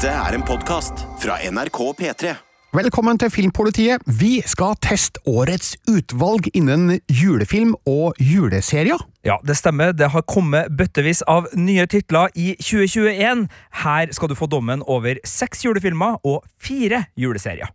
Dette er en podkast fra NRK P3. Velkommen til Filmpolitiet. Vi skal teste årets utvalg innen julefilm og juleserier. Ja, det stemmer. Det har kommet bøttevis av nye titler i 2021. Her skal du få dommen over seks julefilmer og fire juleserier.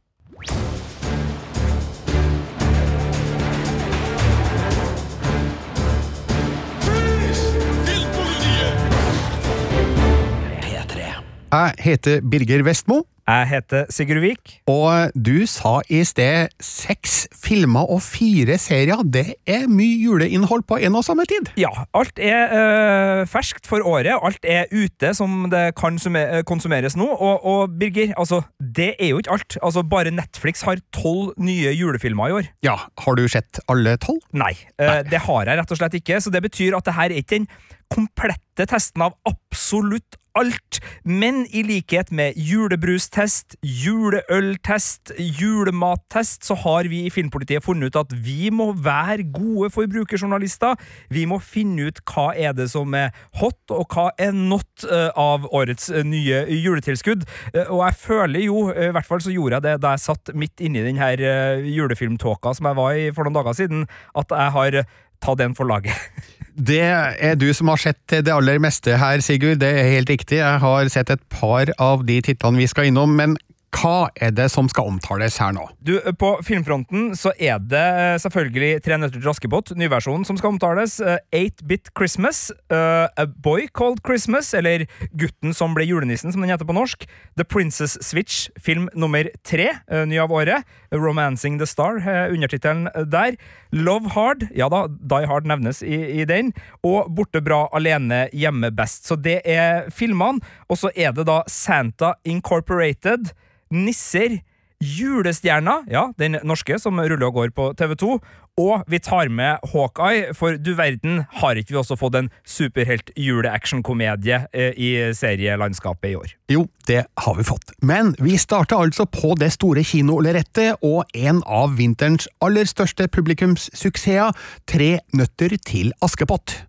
Jeg heter Birger Vestmo, Jeg heter Sigurd Vik. og du sa i sted seks filmer og fire serier. Det er mye juleinnhold på en og samme tid. Ja, alt er øh, ferskt for året. Alt er ute som det kan øh, konsumeres nå. Og, og Birger, altså, det er jo ikke alt. Altså, Bare Netflix har tolv nye julefilmer i år. Ja, har du sett alle tolv? Nei, øh, det har jeg rett og slett ikke. Så det betyr at det her er ikke den komplette testen av absolutt alt. Men i likhet med julebrustest, juleøltest, julemattest, så har vi i Filmpolitiet funnet ut at vi må være gode forbrukerjournalister. Vi må finne ut hva er det som er hot, og hva er not eh, av årets eh, nye juletilskudd. Eh, og jeg føler jo, i hvert fall så gjorde jeg det da jeg satt midt inni den her julefilmtåka som jeg var i for noen dager siden, at jeg har eh, den for laget. Det er du som har sett det aller meste her, Sigurd. Det er helt riktig. Jeg har sett et par av de titlene vi skal innom, men hva er det som skal omtales her nå? Du, På filmfronten så er det eh, selvfølgelig Tre nøtter til Askepott, nyversjonen, som skal omtales. Eh, 8-Bit Christmas, eh, A Boy Called Christmas, eller Gutten som ble julenissen, som den heter på norsk. The Princess Switch, film nummer tre, eh, ny av året. Romancing the Star, eh, undertittelen der. Love Hard, ja da, Die Hard nevnes i, i den. Og Borte bra alene, hjemme best. Så det er filmene. Og så er det da Santa Incorporated nisser, julestjerna, ja, den norske som ruller og går på TV2, og vi tar med Hawkeye, for du verden, har ikke vi også fått en superhelt juleactionkomedie eh, i serielandskapet i år? Jo, det har vi fått. Men vi starter altså på det store kinolerretet og en av vinterens aller største publikumssuksesser, Tre nøtter til Askepott.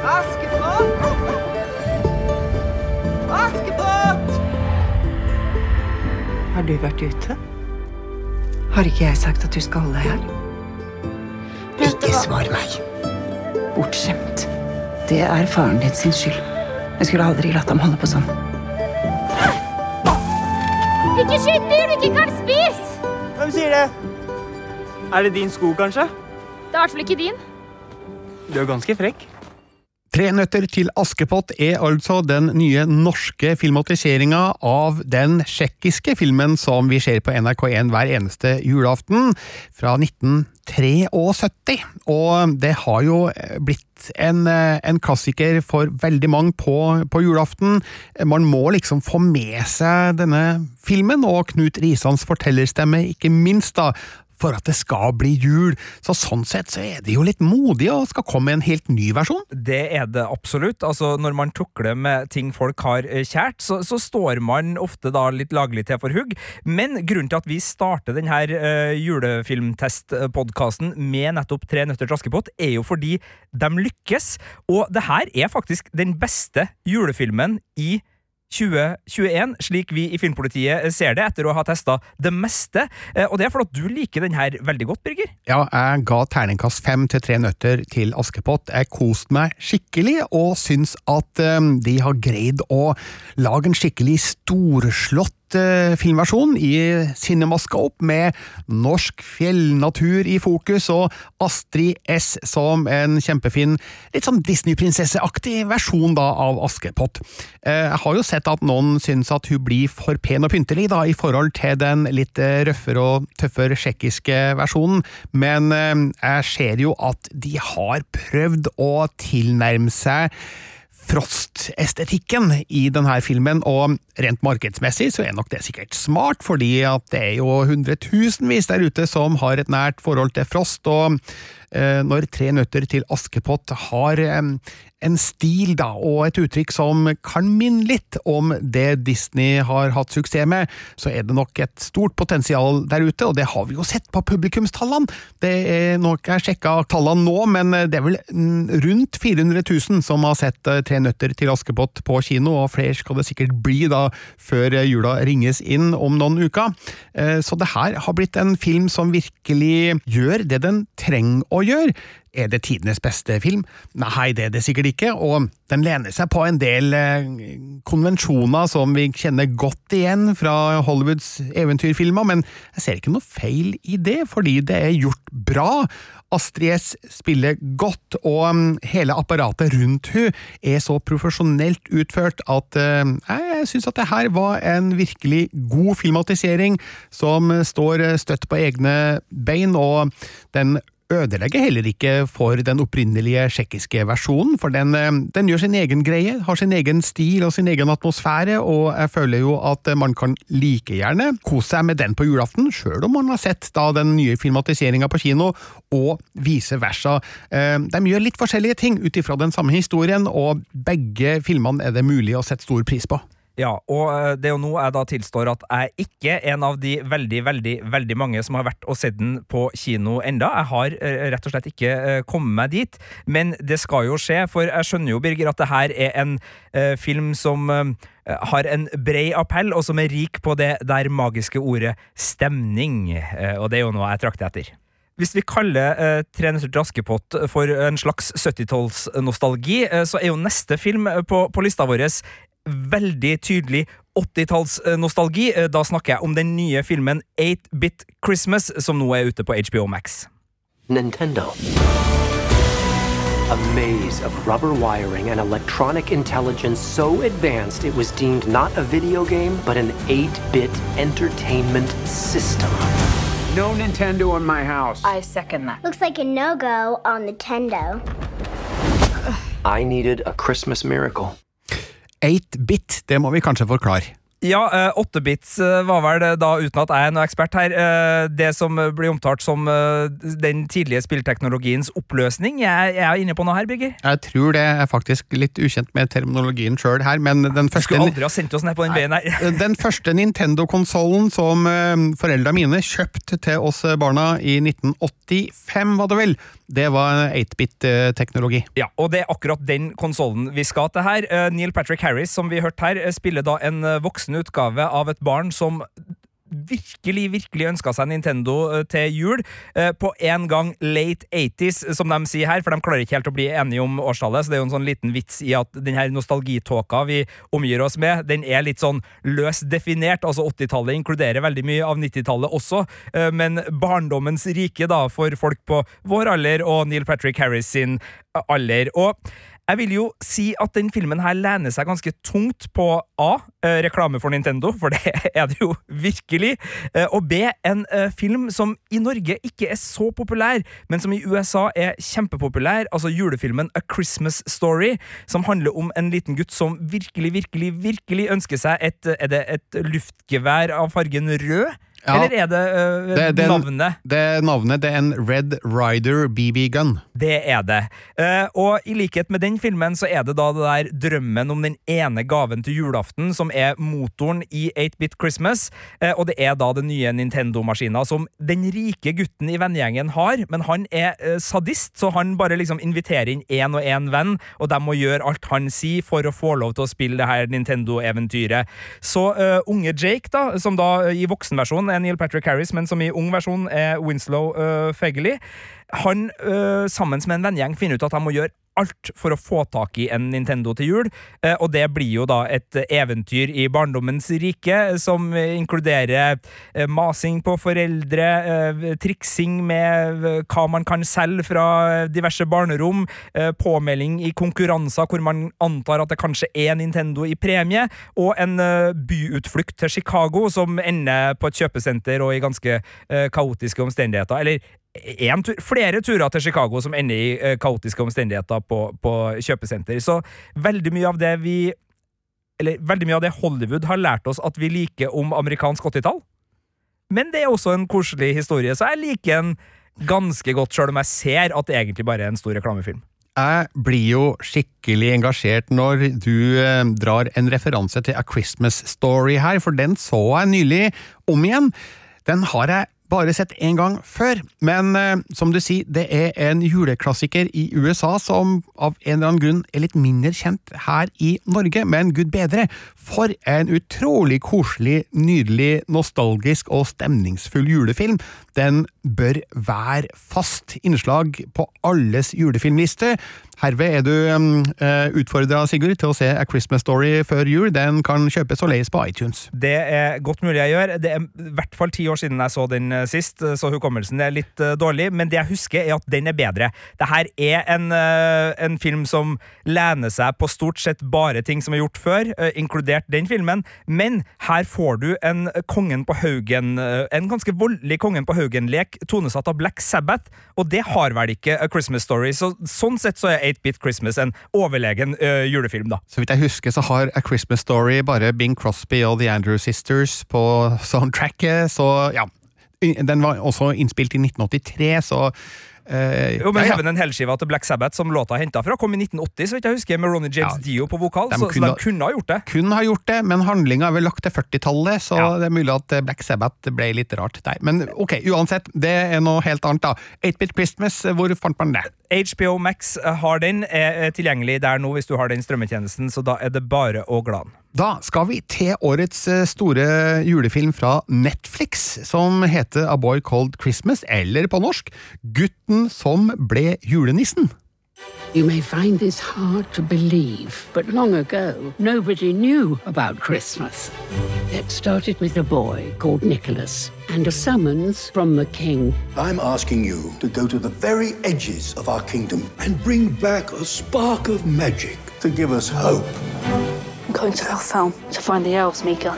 Askepott! Har du vært ute? Har ikke jeg sagt at du skal holde deg her? Ikke svar meg. Bortskjemt. Det er faren din sin skyld. Jeg skulle aldri latt ham holde på sånn. Ikke skyt dyr du ikke kan spise! Hvem sier det? Er det din sko, kanskje? Det er i hvert fall ikke din. Du er ganske frekk. Tre nøtter til Askepott er altså den nye norske filmatiseringa av den tsjekkiske filmen som vi ser på NRK1 hver eneste julaften, fra 1973. Og det har jo blitt en, en klassiker for veldig mange på, på julaften. Man må liksom få med seg denne filmen, og Knut Risans fortellerstemme, ikke minst, da, for at det skal bli jul. Så sånn sett så er det jo litt modig og skal komme en helt ny versjon. Det er det absolutt. Altså, når man tukler med ting folk har eh, kjært, så, så står man ofte da litt laglig til for hugg. Men grunnen til at vi starter denne uh, julefilmtestpodkasten med nettopp Tre nøtter til Askepott, er jo fordi de lykkes. Og det her er faktisk den beste julefilmen i 2021, slik vi i Filmpolitiet ser det, etter å ha testa det meste. Eh, Og det er fordi du liker den her veldig godt, Birger. Ja, jeg ga terningkast fem til Tre nøtter til Askepott. Jeg koste meg skikkelig, og syns at eh, de har greid å lage en skikkelig storslått eh, filmversjon i Cinemascope med norsk fjellnatur i fokus og Astrid S som en kjempefin, litt sånn Disney-prinsesseaktig versjon da av Askepott. Eh, Jeg har jo sett at noen syns at hun blir for pen og pyntelig da, i forhold til den litt eh, røffere og tøffere tsjekkiske versjonen, men jeg ser jo at de har prøvd å tilnærme seg Frost-estetikken i denne filmen, og rent markedsmessig så er nok det sikkert smart, fordi det er jo hundretusenvis der ute som har et nært forhold til Frost, og når Tre nøtter til Askepott har eh, en stil da, og et uttrykk som kan minne litt om det Disney har hatt suksess med, så er det nok et stort potensial der ute, og det har vi jo sett på publikumstallene. Det er nok jeg sjekka tallene nå, men det er vel mm, rundt 400 000 som har sett eh, Tre nøtter til Askepott på kino, og flere skal det sikkert bli da før jula ringes inn om noen uker. Eh, Så det her har blitt en film som virkelig gjør det den trenger å gjøre. Er det tidenes beste film? Nei, det er det sikkert ikke, og den lener seg på en del eh, konvensjoner som vi kjenner godt igjen fra Hollywoods eventyrfilmer, men jeg ser ikke noe feil i det, fordi det er gjort bra. Astrid S spiller godt, og mm, hele apparatet rundt hun er så profesjonelt utført at eh, jeg syns at det her var en virkelig god filmatisering som står støtt på egne bein, og den ødelegger heller ikke for den opprinnelige tsjekkiske versjonen, for den, eh, den gjør sin egen greie, har sin egen stil og sin egen atmosfære, og jeg føler jo at man kan like gjerne kose seg med den på julaften, sjøl om man har sett da den nye filmatiseringa på kino, og vice versa. Eh, De gjør litt forskjellige ting ut ifra den samme historien, og begge filmene er det mulig å sette stor pris på. Ja, og eh, det er jo nå jeg da tilstår at jeg ikke er en av de veldig, veldig veldig mange som har vært og sett den på kino enda. Jeg har eh, rett og slett ikke eh, kommet meg dit, men det skal jo skje, for jeg skjønner jo, Birger, at det her er en eh, film som eh, har en brei appell, og som er rik på det der magiske ordet stemning, eh, og det er jo noe jeg trakter etter. Hvis vi kaller eh, Tre nøtter til Askepott for en slags 70-tallsnostalgi, eh, så er jo neste film på, på lista vår veldig tydelig 80-tallsnostalgi. Eh, Da snakker jeg om den nye filmen 8-Bit Christmas, som nå er ute på HBO Max. Nintendo. A maze of rubber wiring and electronic intelligence so advanced it was deemed not a video game, but an 8 bit entertainment system. No Nintendo in my house. I second that. Looks like a no-go on Nintendo. I needed a Christmas miracle. 8-bit, det må vi kanskje forklare. Ja, eh, 8-bits eh, var vel da, uten at jeg er noe ekspert her, eh, det som blir omtalt som eh, den tidlige spillteknologiens oppløsning. Jeg, er inne på noe her, Birger. Jeg tror det er faktisk litt ukjent med terminologien sjøl her, men den første skulle aldri ha sendt oss ned på den veien her. Den første Nintendo-konsollen som eh, foreldra mine kjøpte til oss barna i 1985, var det vel, det var 8-bit-teknologi. Ja, og det er akkurat den konsollen vi skal til her. Eh, Neil Patrick Harris, som vi hørte her, eh, spiller da en eh, voksen utgave av et barn som virkelig, virkelig ønska seg Nintendo eh, til jul. eh, På en gang late 80s, som de sier her, for de klarer ikke helt å bli enige om årstallet. Så det er jo en sånn liten vits i at den her nostalgitåka vi omgir oss med, den er litt sånn løst definert. Altså 80-tallet inkluderer veldig mye av 90-tallet også, eh, men barndommens rike da for folk på vår alder og Neil Patrick Harris sin alder. Og jeg vil jo si at den filmen her lener seg ganske tungt på A. Eh, reklame for Nintendo, for det er det jo virkelig. Eh, og B. En eh, film som i Norge ikke er så populær, men som i USA er kjempepopulær. Altså julefilmen A Christmas Story, som handler om en liten gutt som virkelig, virkelig, virkelig ønsker seg et, er det et luftgevær av fargen rød. Ja. Eller er det, uh, Det- det- navnet? Det navnet det er en Red Rider BB Gun. Det er det. Uh, og i likhet med den filmen så er det da det der drømmen om den ene gaven til julaften som er motoren i 8-Bit Christmas, uh, og det er da den nye Nintendo-maskina som den rike gutten i vennegjengen har, men han er eh, sadist, så han bare liksom inviterer inn én og én venn, og de må gjøre alt han sier for å få lov til å spille det her Nintendo-eventyret. Så unge Jake, da, som da i voksenversjonen er Neil Patrick Harris, men som i ung versjon er Winslow uh, Fegley, han uh, sammen med en vennegjeng finner ut at han må gjøre alt for å få tak i en Nintendo til jul, eh, og det blir jo da et eventyr i barndommens rike, som eh, inkluderer eh, masing på foreldre, triksing med hva man kan selge fra diverse barnerom, påmelding i konkurranser hvor man antar at det kanskje er Nintendo i premie, og en byutflukt til Chicago som ender på et kjøpesenter og i ganske kaotiske omstendigheter. Eller tur, flere turer til Chicago som ender i eh, kaotiske omstendigheter på, på kjøpesenter. Så veldig mye av det vi Eller veldig mye av det Hollywood har lært oss at vi liker om amerikansk 80-tall. Men det er også en koselig historie, så jeg liker den ganske godt, sjøl om jeg ser at det egentlig bare er en stor reklamefilm. Jeg blir jo skikkelig engasjert når du eh, drar en referanse til A Christmas Story her, for den så jeg nylig om igjen. Den har jeg bare sett én gang før, men eh, som du sier, det er en juleklassiker i USA som av en eller annen grunn er litt mindre kjent her i Norge, men gud bedre, for en utrolig koselig, nydelig, nostalgisk og stemningsfull julefilm. Den bør være fast innslag på alles julefilmliste. Herved er du um, utfordra, Sigurd, til å se A Christmas Story før jul. Den kan kjøpes og leies på iTunes. Det er godt mulig jeg gjør. Det er i hvert fall ti år siden jeg så den eh, sist, så hukommelsen er litt uh, dårlig. Men det jeg husker, er at den er bedre. Dette er en, en, film som lener seg på stort sett bare ting som er gjort før, inkludert den filmen. Men her får du en Kongen på Haugen, en ganske voldelig Kongen på Haugen-lek tonesatt av Black Sabbath, og det har vel ikke A Christmas Story. Så, sånn sett så er 8-Bit Christmas en overlegen uh, julefilm, da. Så vidt jeg husker, så har A Christmas Story bare Bing Crosby og The Andrew Sisters på soundtracket, så ja. Den var også innspilt i 1983, så Uh, jo, men ja, ja. Heaven en Hell-skiva til Black Sabbath som låta henta fra, kom i 1980, så vidt jeg husker, med Ronny James ja, Dio på vokal. Så, kunne, så, de kunne ha gjort det. Kunne ha gjort det, men handlinga er vel lagt til 40-tallet, så det er mulig at Black Sabbath ble litt rart der. Men ok, uansett, det er noe helt annet, da. 8-Bit Christmas, hvor fant man det? HBO Max har den, er tilgjengelig der nå hvis du har den strømmetjenesten, så da er det bare å glade Da skal vi til årets eh, store julefilm fra Netflix, som heter A Boy Called Christmas, eller på norsk Gutten som ble julenissen. You may find this hard to believe, but long ago, nobody knew about Christmas. It started with a boy called Nicholas and a summons from the king. I'm asking you to go to the very edges of our kingdom and bring back a spark of magic to give us hope. I'm going to Elfhelm to find the elves, Mika,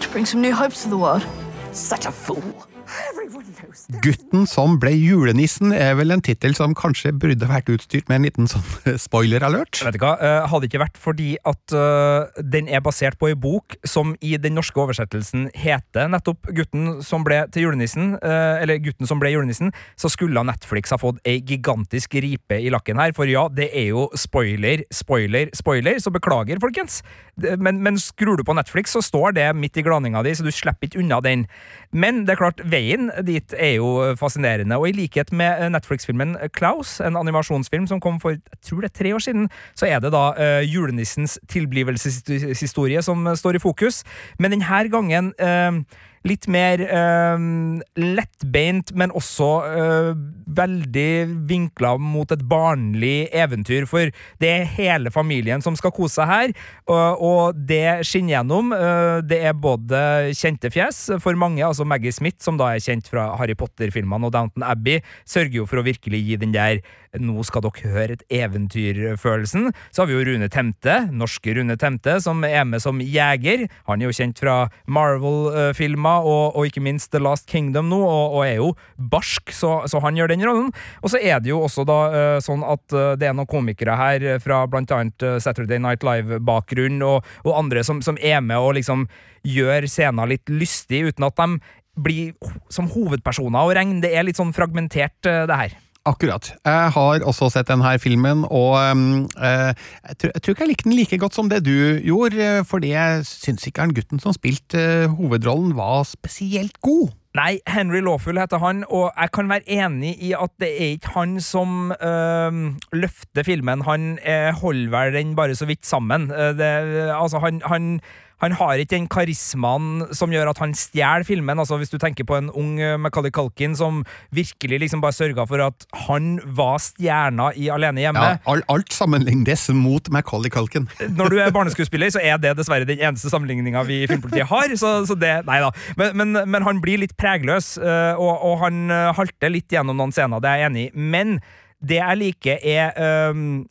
to bring some new hopes to the world. Such a fool. Gutten som ble julenissen er vel en tittel som kanskje burde vært utstyrt med en liten sånn spoiler-alert? Vet du hva, uh, Hadde ikke vært fordi at uh, den er basert på ei bok som i den norske oversettelsen heter nettopp Gutten som ble til julenissen, uh, eller Gutten som ble julenissen, så skulle Netflix ha fått ei gigantisk ripe i lakken her, for ja, det er jo spoiler, spoiler, spoiler, så beklager, folkens. Men, men skrur du på Netflix, så står det midt i glaninga di, så du slipper ikke unna den. Men det er klart, veien dit er jo fascinerende, og i likhet med Netflix-filmen Klaus, en animasjonsfilm som kom for jeg tror det er tre år siden, så er det da uh, julenissens tilblivelseshistorie som står i fokus. Men denne gangen uh, litt mer øh, lettbeint, men også øh, veldig vinkla mot et barnlig eventyr. For det er hele familien som skal kose seg her, og, og det skinner gjennom. Øh, det er både kjente fjes for mange, altså Maggie Smith, som da er kjent fra Harry Potter-filmene og Downton Abbey, sørger jo for å virkelig gi den der 'nå skal dere høre et eventyr'-følelsen. Så har vi jo Rune Temte, norske Rune Temte, som er med som jeger. Han er jo kjent fra Marvel-filmer og, og, ikke minst The Last Kingdom nå, og, og er jo barsk, så, så, han gjør den rollen. Og så er det jo også da uh, sånn at uh, det er noen komikere her fra blant annet Saturday Night Live-bakgrunn og, og, andre som, som, er med og liksom gjør scenen litt lystig, uten at de blir som hovedpersoner og regner, Det er litt sånn fragmentert, det her. Akkurat. Jeg har også sett denne filmen, og um, uh, jeg, tror, jeg, tror, ikke jeg likte den like godt som det du gjorde, eh, fordi jeg syns ikke han gutten som spilte uh, hovedrollen, var spesielt god. Nei, Henry Lawful heter han, og jeg kan være enig i at det er ikke han som øh, løfter filmen. Han øh, holder vel den bare så vidt sammen. Det, altså, han, han han har ikke den karismaen som gjør at han stjeler filmen. Altså Hvis du tenker på en ung Macauley Culkin som virkelig liksom bare sørga for at han var stjerna i Alene hjemme. Ja, alt, alt sammenlignes mot Macauley Culkin. Når du er barneskuespiller, så er det dessverre den eneste sammenligninga vi i Filmpolitiet har. Så, så det, nei da. Men, men, men, han blir litt pregløs, eh, og, og, han eh, halter litt gjennom noen scener, det er jeg enig i. Men det jeg liker, er um,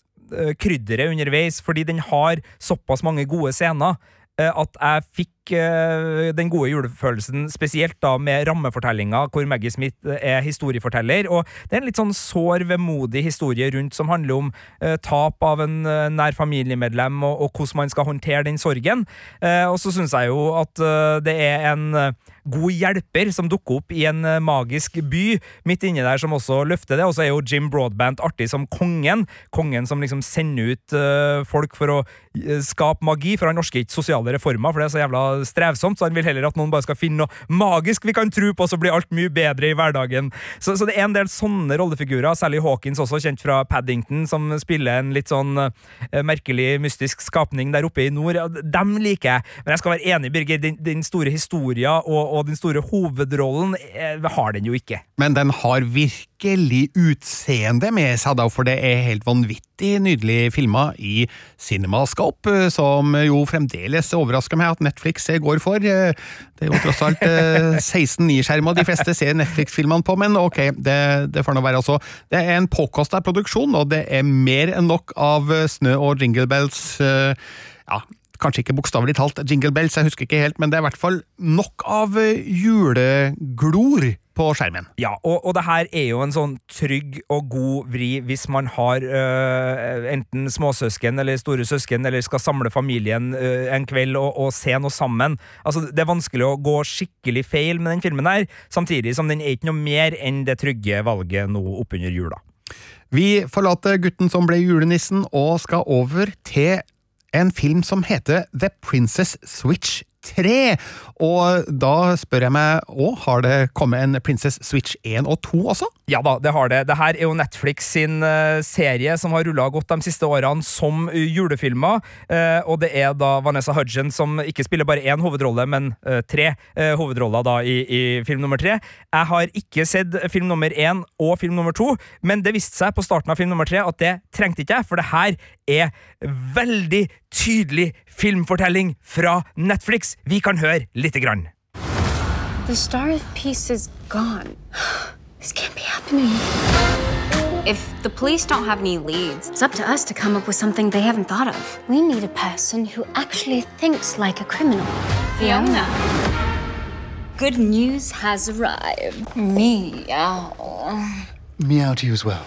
krydderet underveis, fordi den har såpass mange gode scener. Eh, at jeg fikk uh, den gode julefølelsen, spesielt da med rammefortellinga, hvor Maggie Smith eh, er historieforteller. Og det er en litt sånn sår, vemodig historie rundt som handler om uh, tap av en uh, nær familiemedlem, og, og, hvordan man skal håndtere den sorgen. og så syns jeg jo at det er en god hjelper som dukker opp i en eh, magisk by midt inni der, som også løfter det. Og så er jo Jim Broadband artig som kongen. Kongen som liksom sender ut eh, folk for å eh, skape magi, for han orker ikke sosiale reformer, for det er så jævla strevsomt, så han vil heller at noen bare skal finne noe magisk vi kan tro på, så blir alt mye bedre i hverdagen. Så, så det er en del sånne rollefigurer, særlig Hawkins også, kjent fra Paddington, som spiller en litt sånn eh, merkelig, mystisk skapning der oppe i nord. Dem liker jeg, men jeg skal være enig, Birger, den, den store historia og, og den store hovedrollen eh, har den jo ikke. Men den har virkelig utseende med seg, da, for det er helt vanvittig nydelig filma i Cinemascope, eh, som jo fremdeles overrasker meg at Netflix går for. Eh, Det er jo tross alt eh, 16 9-skjermer de fleste ser Netflix-filmene på, men ok, det, det får nå være altså. Det er en påkosta produksjon, og det er mer enn nok av eh, snø og jingle bells. eh, Ja, kanskje ikke bokstavelig talt jingle bells, jeg husker ikke helt, men det er i hvert fall nok av eh, juleglor på skjermen. Ja, og, og det her er jo en sånn trygg og god vri hvis man har øh, enten småsøsken eller store søsken, eller skal samle familien øh, en kveld og, og se noe sammen. Altså, Det er vanskelig å gå skikkelig feil med den filmen her, samtidig som den er ikke noe mer enn det trygge valget nå oppunder jula. Vi forlater gutten som ble julenissen, og skal over til en film som heter The Princess Switch 3. Og da spør jeg meg òg, har det kommet en Princess Switch 1 og 2 også? Ja da, det har det. Det her er jo Netflix sin eh, serie som har rulla godt de siste årene som uh, julefilmer. Eh, og det er da Vanessa Hudgen som ikke spiller bare én hovedrolle, men eh, tre eh, hovedroller da i, i film nummer tre. Jeg har ikke sett film nummer én og film nummer to, men det viste seg på starten av film nummer tre at det trengte ikke jeg, for det her er veldig tydelig filmfortelling fra Netflix. Vi kan høre lite grann. The Star of Peace is gone. This can't be happening. If the police don't have any leads, it's up to us to come up with something they haven't thought of. We need a person who actually thinks like a criminal. Fiona. Good news has arrived. Meow. Meow to you as well.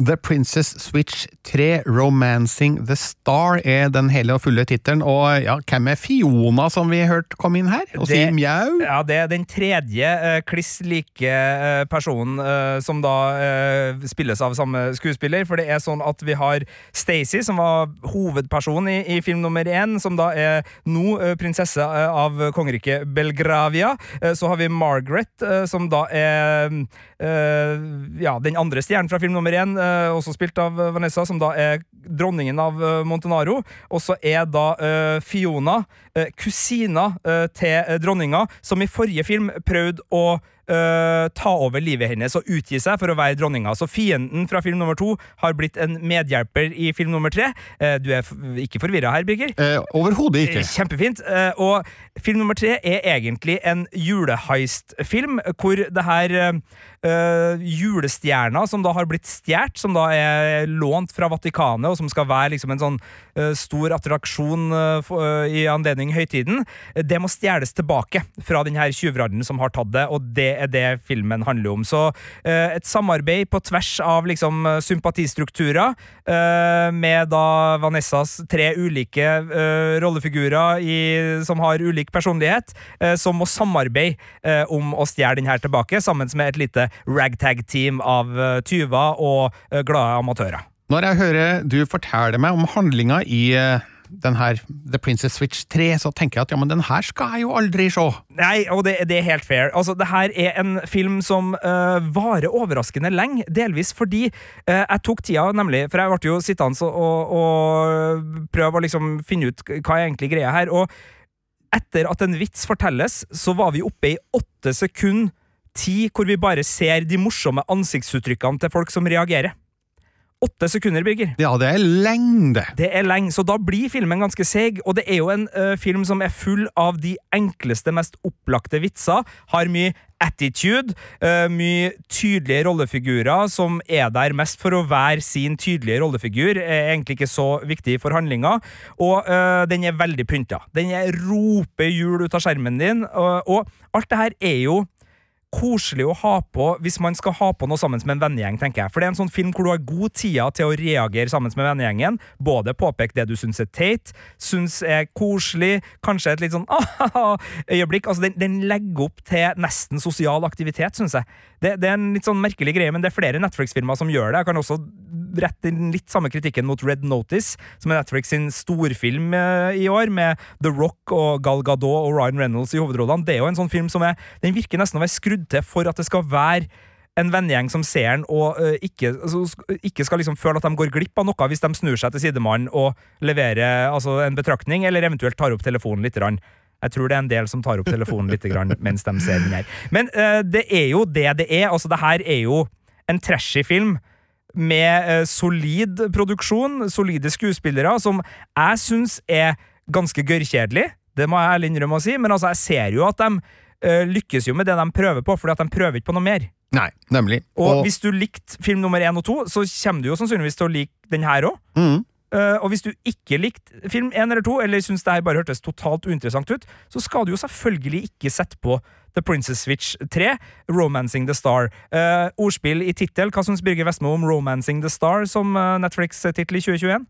The Princess Switch 3 Romancing the Star er den hele og fulle tittelen. Og ja, hvem er Fiona, som vi hørte komme inn her? Og si mjau? Ja, det er den tredje uh, kliss like uh, personen uh, som da uh, spilles av samme skuespiller. For det er sånn at vi har Stacey, som var hovedperson i, i film nummer én, som da er nå prinsesse av kongeriket Belgravia. Så har vi Margaret, som da er ja, den andre stjernen fra film nummer én, eh, også spilt av eh, Vanessa, som da er dronningen av eh, Montenaro. Og så er da eh, Fiona eh, kusina eh, til eh, dronninga, som i forrige film prøvde å Uh, ta over livet hennes og utgi seg for å være dronninga. Så fienden fra film nummer to har blitt en medhjelper i film nummer tre. Uh, du er ikke forvirra her, Birger? Uh, Overhodet ikke. Eh, Kjempefint. Eh, Og film nummer tre er egentlig en juleheist-film, hvor det her eh, julestjerna som da har blitt stjålet, som da er lånt fra Vatikanet, og som skal være liksom en sånn uh, stor attraksjon eh, for- i anledning høytiden, det må stjeles tilbake fra den her tjuvradden som har tatt det, og det er det filmen handler om. Så et samarbeid på tvers av liksom sympatistrukturer, med da Vanessas tre ulike rollefigurer i, som har ulik personlighet, som må samarbeide om å stjele den her tilbake, sammen med et lite ragtag-team av eh, tyver og eh, glade amatører. Når jeg hører du fortelle meg om handlinga i eh, den her The Princess Switch 3, så tenker jeg at ja, men den her skal jeg jo aldri se. Nei, og det, det er helt fair. Altså, det her er en film som eh, varer overraskende lenge, delvis fordi eh, jeg tok tida, nemlig, for jeg ble jo sittende og, og, og prøve å liksom finne ut hva er egentlig greia her, og etter at en vits fortelles, så var vi oppe i åtte sekunder tid hvor vi bare ser de morsomme ansiktsuttrykkene til folk som reagerer. Åtte sekunder, Birger. Ja, det er lenge, det. Det er lenge, så da blir filmen ganske seig, og det er jo en ø, film som er full av de enkleste, mest opplagte vitser, har mye attitude, ø, mye tydelige rollefigurer som er der mest for å være sin tydelige rollefigur, er egentlig ikke så viktig for handlinga, og ø, den er veldig pynta. Den er roper jul ut av skjermen din, og alt det her er jo koselig å ha på hvis man skal ha på noe sammen med en vennegjeng, tenker jeg. For det er en sånn film hvor du har god tida til å reagere sammen med vennegjengen. Både påpeke det du syns er teit, syns er koselig, kanskje et litt sånn øyeblikk. Altså, den, den legger opp til nesten sosial aktivitet, syns jeg. Det, det, er en litt sånn merkelig greie, men det er flere Netflix-filmer som gjør det. Jeg kan også rette inn litt samme kritikken mot Red Notice, som er Netflix sin storfilm eh, i år, med The Rock og Gal Gadot og Ryan Reynolds i hovedrollene. Det er jo en sånn film som er Den virker nesten å være skrudd til for at det skal være en vennegjeng som ser den og uh, ikke, altså, ikke, skal liksom føle at de går glipp av noe hvis de snur seg til sidemannen og leverer altså, en betraktning, eller eventuelt tar opp telefonen litt. Rann. Jeg tror det er en del som tar opp telefonen litt grann, mens de ser den her. Men uh, det er jo det det er. Altså, det her er jo en trashy film med uh, solid produksjon, solide skuespillere, som jeg syns er ganske gørrkjedelig. Det må jeg ærlig innrømme å si, men altså, jeg ser jo at de uh, lykkes jo med det de prøver på, fordi at de prøver ikke på noe mer. Nei, nemlig. Og, og hvis du likte film nummer én og to, så kommer du jo sannsynligvis til å like den her òg. Mm. Uh, og hvis du ikke likte film én eller to, eller syns det her bare hørtes totalt uinteressant ut, så skal du jo selvfølgelig ikke sette på The Princess Switch 3, Romancing the Star. Uh, ordspill i tittel. Hva syns Birger Vestmo om Romancing the Star som uh, Netflix-tittel i 2021?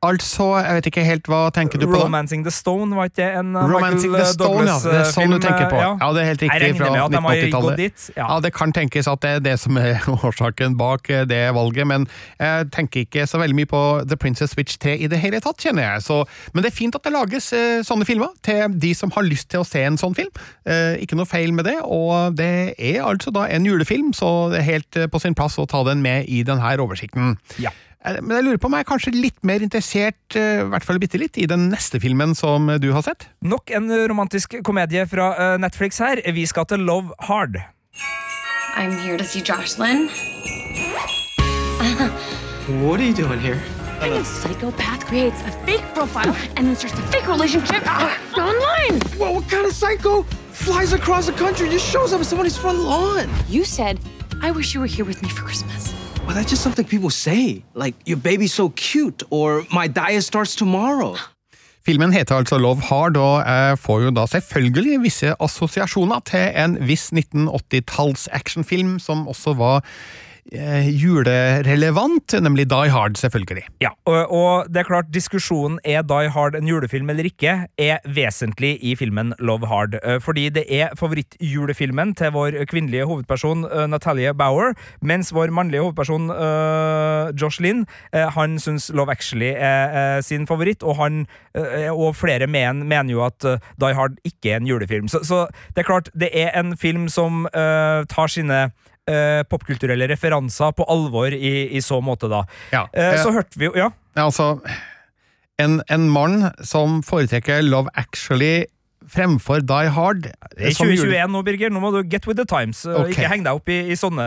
Altså, jeg vet ikke helt hva tenker du på Romancing the Stone, var ikke det en uh, Romancing Michael the Stone, ja. Det er sånn film? du tenker på. Ja. Det er helt riktig. Fra med at de har gått 1980-tallet. dit. Ja. Ja, det kan tenkes at det er det som er årsaken bak eh, det valget, men jeg tenker ikke så veldig mye på The Princess Switch 3 i det hele tatt, kjenner jeg. Så, men det er fint at det lages eh, sånne filmer til de som har lyst til å se en sånn film. Eh, ikke noe feil med det, og det er altså da en julefilm, så det er helt eh, på sin plass å ta den med i denne oversikten. Ja. Eh, Men jeg lurer på om jeg er kanskje litt mer interessert, eh, i hvert fall bitte litt, i den neste filmen som du har sett? Nok en romantisk komedie fra uh, Netflix her. Vi skal til Love Hard. I'm here to see Jocelyn. What are you doing here? A psychopath creates a fake profile and then starts a fake relationship ah, online. Well, what kind of psycho flies across the country and just shows up at somebody's front lawn? You said, I wish you were here with me for Christmas. Well, that's just something people say. Like, your baby's so cute, or my diet starts tomorrow. Filmen heter altså Love Hard, og jeg får jo da selvfølgelig visse assosiasjoner til en viss 1980-talls actionfilm som også var eh, julerelevant, nemlig Die Hard, selvfølgelig. Ja, og, og det er klart, diskusjonen er Die Hard en julefilm eller ikke, er vesentlig i filmen Love Hard. Eh, Fordi det er favorittjulefilmen til vår kvinnelige hovedperson eh, Natalie Bauer, mens vår mannlige hovedperson eh, Josh Lynn, eh, han syns Love Actually er eh, sin favoritt, og han eh, og flere men, mener jo at eh, Die Hard ikke er en julefilm. Så, så det er klart, det er en film som eh, tar sine eh, popkulturelle referanser på alvor i, i så måte, da. Ja, Eh, eh, så hørte vi jo Ja. Ja, Altså, en, en mann som foretrekker Love Actually fremfor Die Hard Det er som jule- 2021 nå, Birger. Nå må du get with the times. Okay. Ikke heng deg opp i, i sånne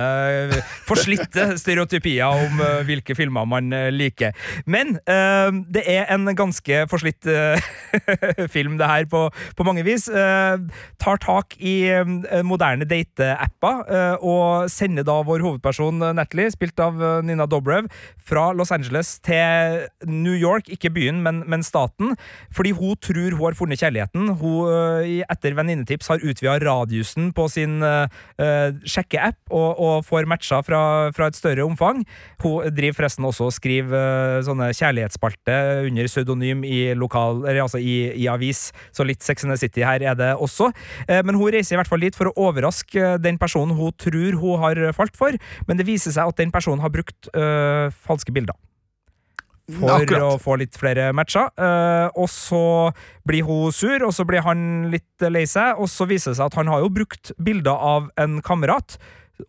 eh, forslitte stereotypier om uh, hvilke filmer man eh, liker. Men uh, det er en ganske forslitt eh, film, det her, på, på mange vis. Eh, tar tak i eh, moderne dateapper eh, og sender da vår hovedperson eh, Natalie, spilt av eh, Nina Dobrev, fra Los Angeles til New York, ikke byen, men, men staten, fordi hun tror hun har funnet kjærligheten. Hun, eh, etter venninnetips, har utvida radiusen på sin uh, eh, sjekkeapp og, og får matcher fra, fra et større omfang. Hun driver forresten også og skriver uh, sånne kjærlighetsspalter under pseudonym i lokal, eller altså i, i avis, så litt Sex and the City her er det også. Uh, men hun reiser i hvert fall dit for å overraske eh, den personen hun tror hun har falt for, men det viser seg at den personen har brukt eh, falske bilder for Akkurat. å få litt flere matcher. Uh, og så blir hun sur, og så blir han litt lei seg, og så viser det seg at han har jo brukt bilder av en kamerat.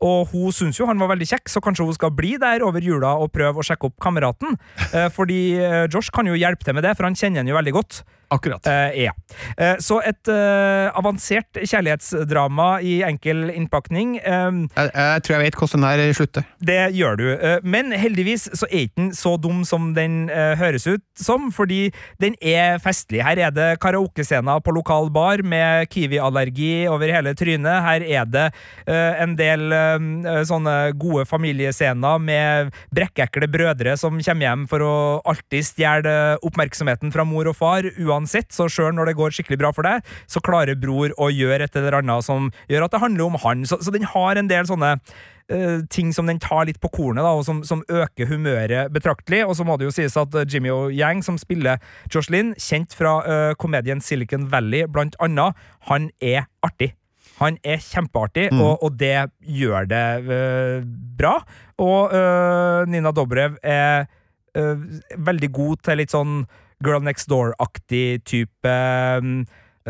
Og hun syns jo han var veldig kjekk, så kanskje hun skal bli der over jula og prøve å sjekke opp kameraten. Uh, fordi eh, Josh kan jo hjelpe til med det, for han kjenner henne jo veldig godt. Akkurat. Eh, ja. Eh, så et eh, avansert kjærlighetsdrama i enkel innpakning. Eh, Jeg, jeg tror jeg vet hvordan den her slutter. det gjør du. Men heldigvis så er ikke den så dum som den høres ut som, fordi den er festlig. Her er det karaokescener på lokal bar med kiwi-allergi over hele trynet. Her er det en del eh, sånne gode familiescener med brekkekle brødre som kommer hjem for å alltid stjele oppmerksomheten fra mor og far, uansett uansett, så sjøl når det går skikkelig bra for deg, så klarer bror å gjøre et eller annet som gjør at det handler om han. Så, så den har en del sånne eh, ting som den tar litt på kornet, da, og som, som øker humøret betraktelig. Og så må det jo sies at eh, Jimmy O. Yang, som spiller Josh Lynn, kjent fra uh, komedien Silicon Valley, blant annet, han er artig. Han er kjempeartig, Mm. og, og det gjør det eh, bra. Og eh, Nina Dobrev er eh, veldig god til litt sånn Girl Next Door-aktig type eh,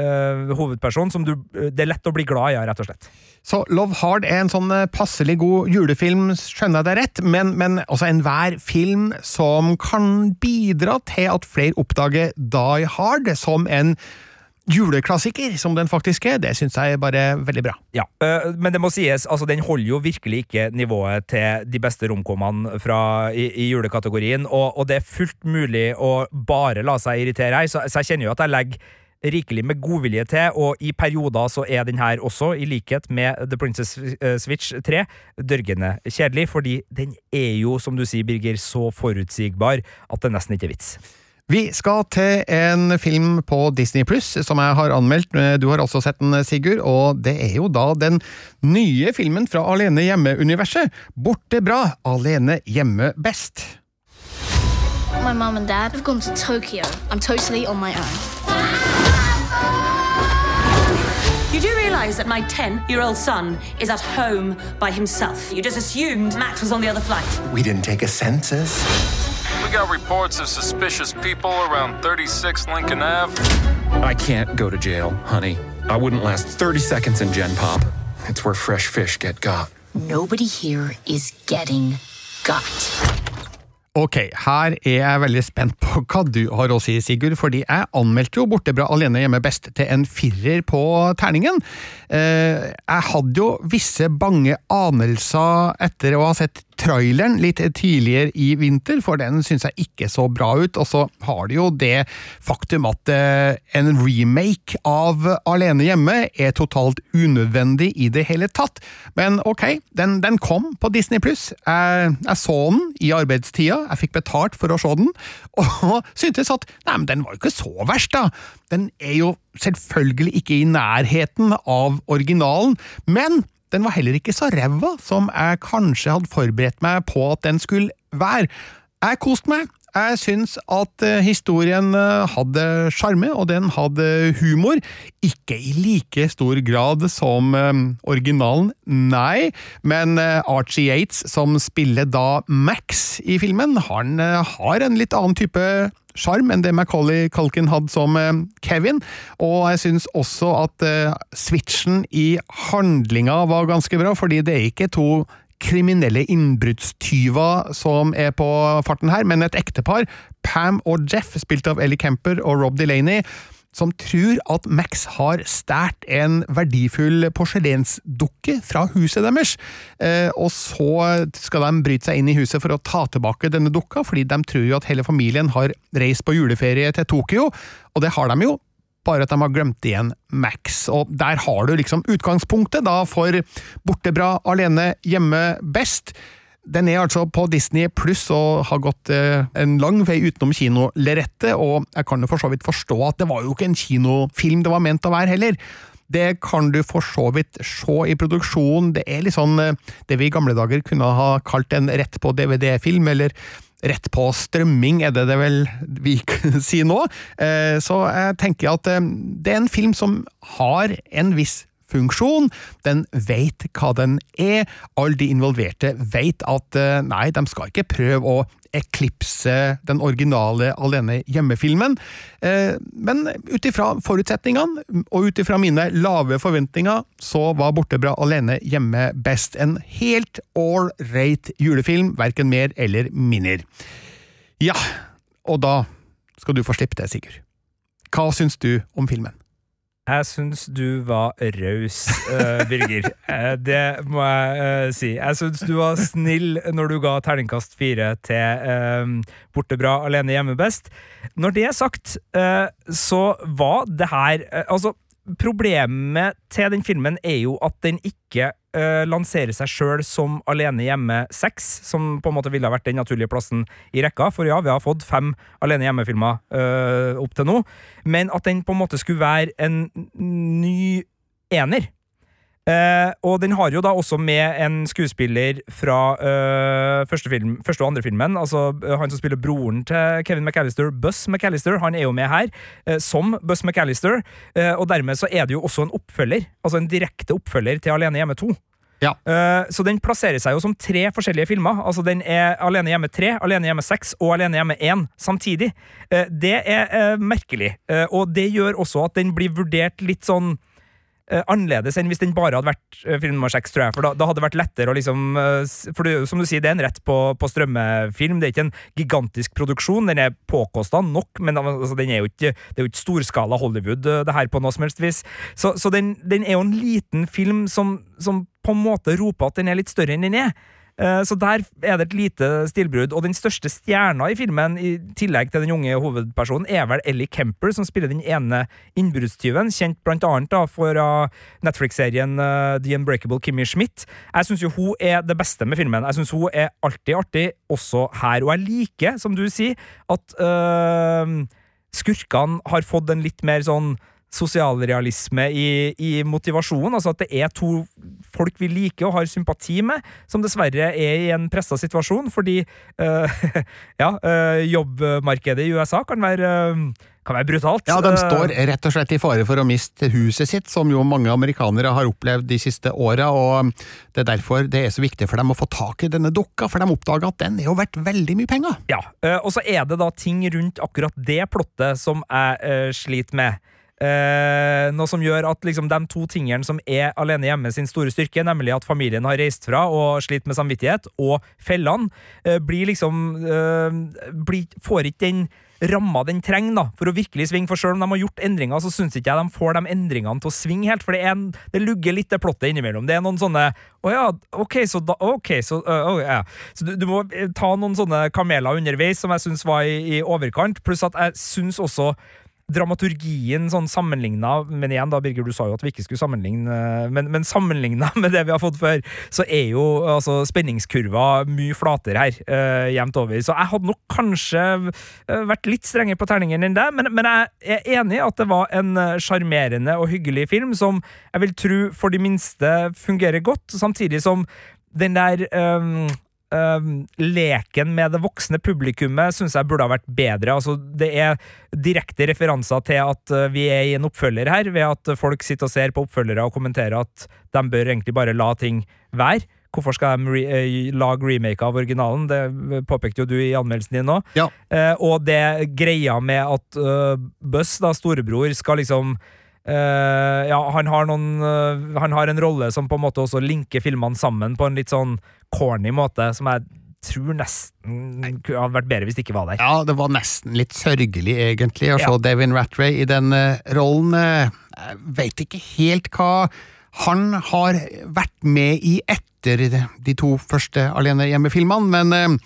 eh, hovedperson som du, det er lett å bli glad i, ja, rett og slett. Så Love Hard er en sånn eh, passelig god julefilm, skjønner jeg det rett, men, men også enhver film som kan bidra til at flere oppdager Die Hard som en juleklassiker, som den faktisk er, det syns jeg er bare veldig bra. Ja, øh, men det må sies, altså den holder jo virkelig ikke nivået til de beste romkommene fra, i, i julekategorien, og, og det er fullt mulig å bare la seg irritere her, så, så jeg kjenner jo at jeg legger rikelig med godvilje til, og i perioder så er den her også, i likhet med The Princess eh, Switch 3, dørgende kjedelig, fordi den er jo, som du sier, Birger, så forutsigbar at det nesten ikke er vits. Vi skal til en film på Disney Pluss som jeg har anmeldt. Du har også sett den, Sigurd, og det er jo da den nye filmen fra Alene hjemme-universet. Borte bra, alene hjemme best. My mum and dad have gone to Tokyo. I'm totally on my own. You do realize that my 10 year old son is at home by himself. You just assumed Max was on the other flight. We didn't take a census. We got reports of suspicious people around 36 Lincoln Ave. I can't go to jail, honey. I wouldn't last 30 seconds in Gen Pop. It's where fresh fish get got. Nobody here is getting got. Ok, her er jeg veldig spent på hva du har å si, Sigurd, fordi jeg anmeldte jo Bortebra alene hjemme best til en firer på terningen. Eh, jeg hadde jo visse bange anelser etter å ha sett traileren litt tidligere i vinter, for den syns jeg ikke så bra ut, og så har det jo det faktum at eh, en remake av Alene hjemme er totalt unødvendig i det hele tatt. Men ok, den, den kom på Disney pluss. Jeg, jeg så den i arbeidstida, jeg fikk betalt for å se den, og syntes at nei, men den var jo ikke så verst, da. Den er jo selvfølgelig ikke i nærheten av originalen, men den var heller ikke så ræva som jeg kanskje hadde forberedt meg på at den skulle være. Jeg koste meg. Jeg syns at eh, historien eh, hadde sjarme, og den hadde humor. Ikke i like stor grad som eh, originalen, nei, men Archie Yates, som spiller da Max i filmen, han har en litt annen type sjarm enn det Macaulay Culkin hadde som eh, Kevin, og jeg syns også at eh, switchen i handlinga var ganske bra, fordi det er ikke to kriminelle innbruddstyver som er på farten her, men et ektepar, Pam og Jeff, spilt av Ellie Kemper og Rob Delaney, som tror at Max har stjålet en verdifull porselensdukke fra huset deres, eh, og så skal de bryte seg inn i huset for å ta tilbake denne dukka, fordi de tror jo at hele familien har reist på juleferie til Tokyo, og det har de jo, bare at de har glemt igjen Max. Og der har du liksom utgangspunktet da for Bortebra alene hjemme best. Den er altså på Disney pluss og har gått eh, en lang vei utenom kinolerretet, og jeg kan jo for så vidt forstå at det var jo ikke en kinofilm det var ment å være heller. Det kan du for så vidt se i produksjonen, det er litt sånn eh, det vi i gamle dager kunne ha kalt en rett på DVD-film, eller rett på strømming, er det det vel vi sier nå. Eh, Så jeg tenker at det er en film som har en viss funksjon, den veit hva den er, alle de involverte veit at eh, nei, de skal ikke prøve å eklipse den originale Alene hjemme-filmen, Eh, men ut ifra forutsetningene, og ut ifra mine lave forventninger, så var Bortebra alene hjemme best. En helt ålreit julefilm, verken mer eller mindre. Ja, og da skal du få slippe det, Sigurd. Hva syns du om filmen? Jeg syns du var raus, uh, Birger. Eh, det må jeg uh, si. Jeg syns du var snill når du ga terningkast fire til uh, Bortebra alene hjemme best. Når det er sagt, så var det her Altså, problemet til den filmen er jo at den ikke eh, lansere seg sjøl som Alene hjemme 6, som på en måte ville ha vært den naturlige plassen i rekka. For ja, vi har fått fem Alene hjemme-filmer uh, opp til nå, men at den på en måte skulle være en ny ener. Eh, og den har jo da også med en skuespiller fra eh, første, film, første og andre filmen. Altså eh, Han som spiller broren til Kevin McAllister, Buss McAllister, han er jo med her eh, som Buss McAllister. Eh, og dermed så er det jo også en oppfølger, altså en direkte oppfølger til Alene hjemme 2. Eh, så den plasserer seg jo som tre forskjellige filmer. Altså Den er Alene hjemme 3, Alene hjemme 6 og Alene hjemme 1 samtidig. Det er merkelig, og det gjør også at den blir vurdert litt sånn annerledes enn hvis den bare hadde vært eh, film nummer seks, tror jeg. For da, da hadde det vært lettere å liksom eh, For det, som du sier, det er en rett på, på strømmefilm. Det er ikke en gigantisk produksjon. Den er påkosta nok, men altså, den er jo ikke, det er jo ikke storskala Hollywood, eh, det her, på noe som helst vis. Så, så den, den er jo en liten film som, som på en måte roper at den er litt større enn den er. Eh, Så der er det et lite stilbrudd. Og den største stjerna i filmen, i tillegg til den unge hovedpersonen, er vel Ellie Kemper, som spiller den ene innbruddstyven, kjent blant annet da for uh, Netflix-serien uh, The Unbreakable Kimmy Schmidt. Jeg syns jo hun er det beste med filmen. Jeg syns hun er alltid artig, også her. Og jeg liker, som du sier, at øh, skurkene har fått en litt mer sånn sosialrealisme i, i motivasjonen. Altså at det er to folk vi liker og har sympati med, som dessverre er i en pressa situasjon, fordi øh, ja, øh, jobbmarkedet i USA kan være, øh, kan være brutalt. Ja, de står rett og slett i fare for å miste huset sitt, som jo mange amerikanere har opplevd de siste åra, og det er derfor det er så viktig for dem å få tak i denne dukka, for de oppdager at den er jo verdt veldig mye penger. Ja, og så er det da ting rundt akkurat det plottet som jeg sliter med. Eh, noe som gjør at liksom de to tingene som er alene hjemme sin store styrke, nemlig at familien har reist fra og slitt med samvittighet, og fellene, eh, blir liksom eh, blir, Får ikke den ramma den trenger da, for å virkelig svinge. For selv om de har gjort endringer, så syns ikke jeg de får de endringene til å svinge helt. For det, en, det lugger litt det plottet innimellom. Det er noen sånne Å ja, ok, så da Ok, så, uh, å, ja. så du, du må eh, ta noen sånne kameler underveis som jeg syns var i, i overkant. Pluss at jeg syns også dramaturgien sånn sammenligna Men igjen, da, Birger, du sa jo at vi ikke skulle sammenligne, men, men sammenligna med det vi har fått før, så er jo altså, spenningskurva mye flatere her, uh, jevnt over. Så jeg hadde nok kanskje eh, vært litt strengere på terningen enn det, men, men jeg er enig i at det var en eh, sjarmerende og hyggelig film som jeg vil tro for de minste fungerer godt, samtidig som den der um, um, leken med det voksne publikummet syns jeg burde ha vært bedre. Altså, det er direkte referanser til at uh, vi er i en oppfølger her, ved at folk sitter og ser på oppfølgere og kommenterer at de bør egentlig bare la ting være. Hvorfor skal de re eh, lage remake av originalen? Det påpekte jo du i anmeldelsen din nå. Eh, og det greia med at uh, Buss, da, storebror, skal liksom Eh, ja, han har noen uh, Han har en rolle som på en måte også linker filmene sammen på en litt sånn corny måte, som jeg tror nesten hadde vært bedre hvis det ikke var der. Ja, det var nesten litt sørgelig, egentlig, å se Ja. Devin Rattray i den uh, rollen. Jeg veit ikke helt hva han har vært med i etter de to første Alene hjemme-filmene, men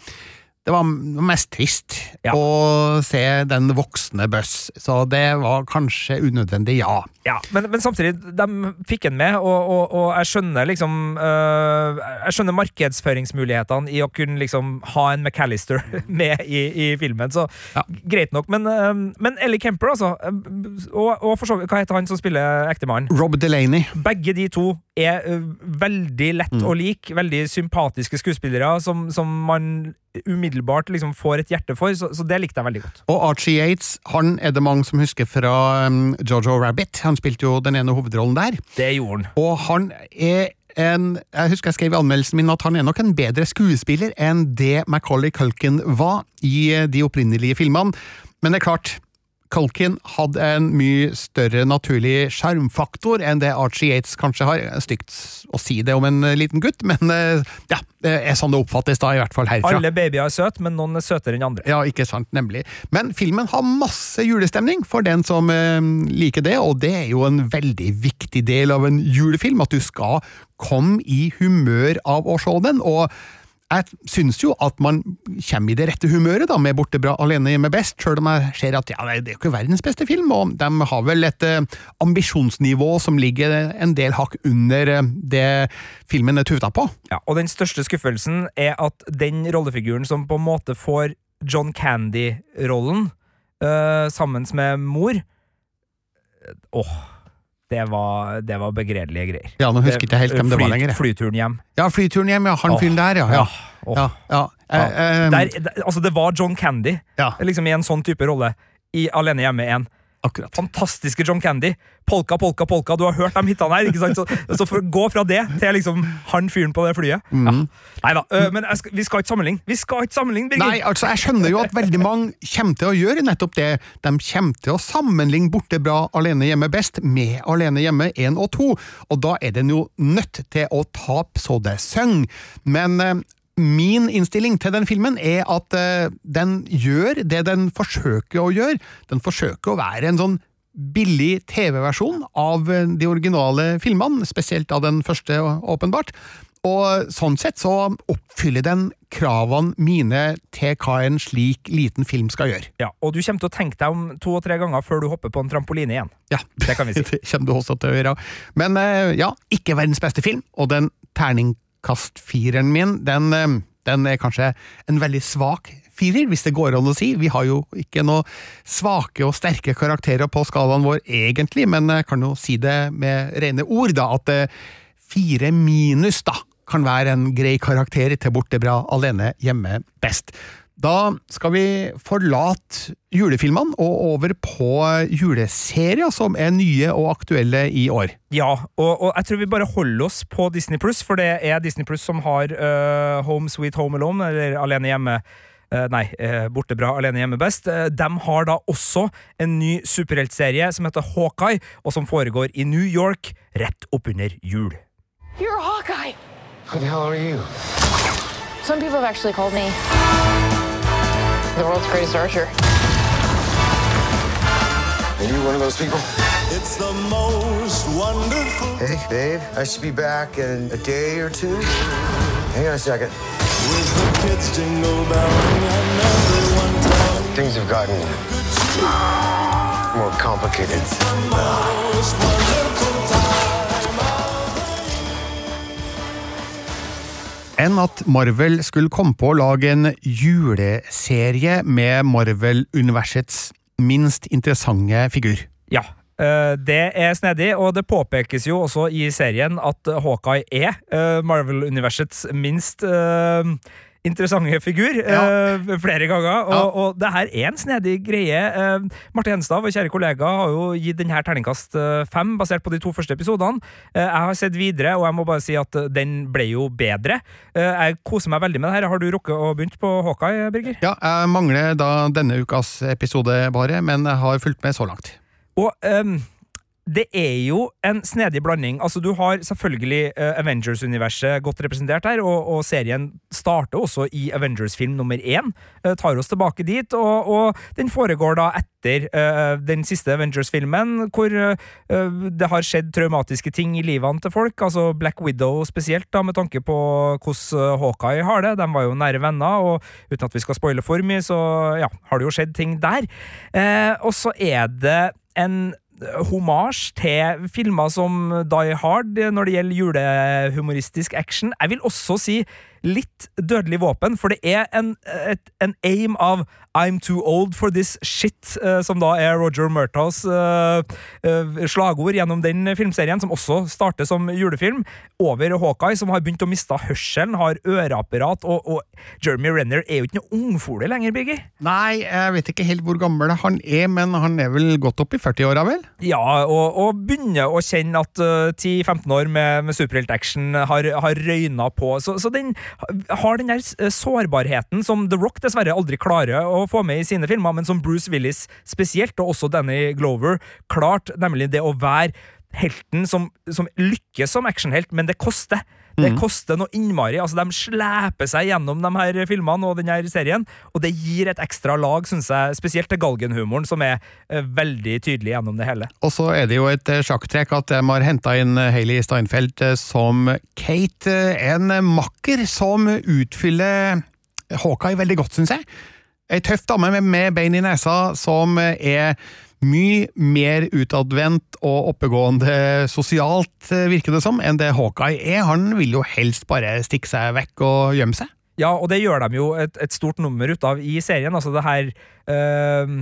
det var mest trist å se den voksne Buss, så det var kanskje unødvendig, ja. Ja, men, men samtidig, de fikk en med, og, og, og jeg skjønner liksom øh, Jeg skjønner markedsføringsmulighetene i å kunne liksom ha en McAllister med i, i filmen, så greit nok. Men, øh, men Ellie Kemper, altså, øh, og, og for så vidt, hva heter han som spiller ektemannen? Rob Delaney. Begge de to er veldig lett å like, veldig sympatiske skuespillere som, som man umiddelbart liksom får et hjerte for, så, så det likte jeg veldig godt. Og Archie Yates han er det mange som husker fra um, Jojo Rabbit. Han spilte jo den ene hovedrollen der. Det gjorde han. Og han er en Jeg husker jeg skrev i anmeldelsen min at han er nok en bedre skuespiller enn det Macaulay Culkin var i eh, de opprinnelige filmene. Men det er klart, Culkin hadde en mye større naturlig sjarmfaktor enn det Archie Yates kanskje har. Stygt å si det om en eh, liten gutt, men eh, ja, det er sånn det oppfattes da, i hvert fall herfra. Alle babyer er søte, men noen er søtere enn andre. Ja, ikke sant, nemlig. Men filmen har masse julestemning for den som eh, liker det, og det er jo en veldig viktig del av en julefilm, at du skal komme i humør av å se den. og jeg syns jo at man kommer i det rette humøret da, med Borte bra alene hjemme best, sjøl om jeg ser at ja, det er jo ikke verdens beste film, og de har vel et eh, ambisjonsnivå som ligger en del hakk under eh, det filmen er tufta på. Ja, og den største skuffelsen er at den rollefiguren som på en måte får John Candy-rollen, eh, sammen med mor Åh, det var, det var begredelige greier. Ja, nå husker ikke helt hvem det var lenger. Flyturen hjem. Ja, flyturen hjem, ja. Han fyren der, ja. ja. ja, ja. Eh, eh, Der, altså, det var John Candy, Ja. liksom i en sånn type rolle, i Alene hjemme 1. Akkurat. Fantastiske John Candy. Polka, polka, polka. Du har hørt de hitene her. ikke sant? Så, så for gå fra det til liksom han fyren på det flyet Mm. ja. Nei da, øh, men skal, vi skal ikke sammenligne. Vi skal ikke sammenligne, Birgit! Nei, altså jeg skjønner jo at veldig mange kommer til å gjøre nettopp det. De kommer til å sammenligne Borte bra alene hjemme best med Alene hjemme 1 og 2, og da er den jo nødt til å tape så det synger. Men eh, min innstilling til den filmen er at uh, den gjør det den forsøker å gjøre. Den forsøker å være en sånn billig TV-versjon av eh, de originale filmene, spesielt av den første, åpenbart. Og sånn sett så oppfyller den kravene mine til hva en slik liten film skal gjøre. Ja, Og du kommer til å tenke deg om to og tre ganger før du hopper på en trampoline igjen. Ja, Det kan vi si. det kommer du også til å gjøre. Men eh, ja, ikke verdens beste film, og den terningkastfireren min, den, eh, den er kanskje en veldig svak firer, hvis det går an å si. Vi har jo ikke noe svake og sterke karakterer på skalaen vår egentlig, men jeg kan jo si det med rene ord, da, at eh, fire minus da, kan være en grei karakter til Borte bra alene hjemme best. Da skal vi forlate julefilmene og over på juleserier som er nye og aktuelle i år. Ja, og, og jeg tror vi bare holder oss på Disney Pluss, for det er Disney Pluss som har uh, Home Sweet Home Alone, eller Alene hjemme. Uh, nei, uh, Borte bra, alene hjemme best. Uh, de har da også en ny superheltserie som heter Hawkeye, og som foregår i New York rett oppunder jul. You're Hawkeye. Who the hell are you? Some people have actually called me the world's greatest archer. Are you one of those people? It's the most wonderful. Hey, babe, I should be back in a day or two. Hang on a second. With the kids jingle belling and everyone Things have gotten more complicated. Enn at Marvel skulle komme på å lage en juleserie med Marvel-universets minst interessante figur. Ja, eh, det er snedig, og det påpekes jo også i serien at Hawkeye er eh, Marvel-universets minst eh, interessante figur eh, flere ganger, og, og det her er en snedig greie. Uh, Marte Henstad, vår kjære kollega, har jo gitt denne terningkast eh, fem, basert på de to første episodene. Uh, jeg har sett videre, og jeg må bare si at eh, den ble jo bedre. Eh, jeg koser meg veldig med det her. Har du rukket å begynt på Hawkeye, Birger? Ja, jeg mangler da denne ukas episode bare, men jeg har fulgt med så langt. Og ehm, det er jo en snedig blanding. Altså, du har selvfølgelig eh, Avengers-universet godt representert her, og, og serien starter også i Avengers-film nummer én. eh, tar oss tilbake dit, og, og den foregår da etter uh, den siste Avengers-filmen, hvor uh, det har skjedd traumatiske ting i livene til folk. Altså Black Widow spesielt, da, med tanke på hvordan Hawkeye har det. De var jo nære venner, og uten at vi skal spoile for mye, så ja, har det jo skjedd ting der. Uh, og så er det en homasj til filmer som Die Hard når det gjelder julehumoristisk action. Jeg vil også si litt dødelig våpen, for det er en, et, en aim av I'm too old for this shit, eh, som da er Roger Murtaghs eh, eh, slagord gjennom den filmserien, som også starter som julefilm, over Hawkeye, som har begynt å miste hørselen, har øreapparat, og, og Jeremy Renner er jo ikke noe ungfole lenger, Birger. Nei, jeg vet ikke helt hvor gammel han er, men han er vel godt opp i 40-åra, vel? Ja, og, og begynner å kjenne at uh, 10-15 år med, med superheltaction har, har røyna på. Så, så den har den der uh, sårbarheten som The Rock dessverre aldri klarer å få med i sine filmer, men som Bruce Willis spesielt, og også Danny Glover, klart, nemlig det å være helten som, som lykkes som actionhelt, men det koster. Det Mhm. koster noe innmari. altså De sleper seg gjennom de her filmene og denne serien, og det gir et ekstra lag, synes jeg, spesielt til galgenhumoren, som er eh, veldig tydelig gjennom det hele. Og så er det jo et eh, sjakktrekk at de har henta inn Hailey Steinfeld eh, som Kate. eh, En makker som utfyller Hawkeye veldig godt, syns jeg. Ei tøff dame med, med bein i nesa som eh, er mye mer utadvendt og oppegående sosialt, eh, virker det som, enn det Hawkeye er. Han vil jo helst bare stikke seg vekk og gjemme seg. Ja, og det gjør de jo et, et stort nummer ut av i serien. Altså det her eh,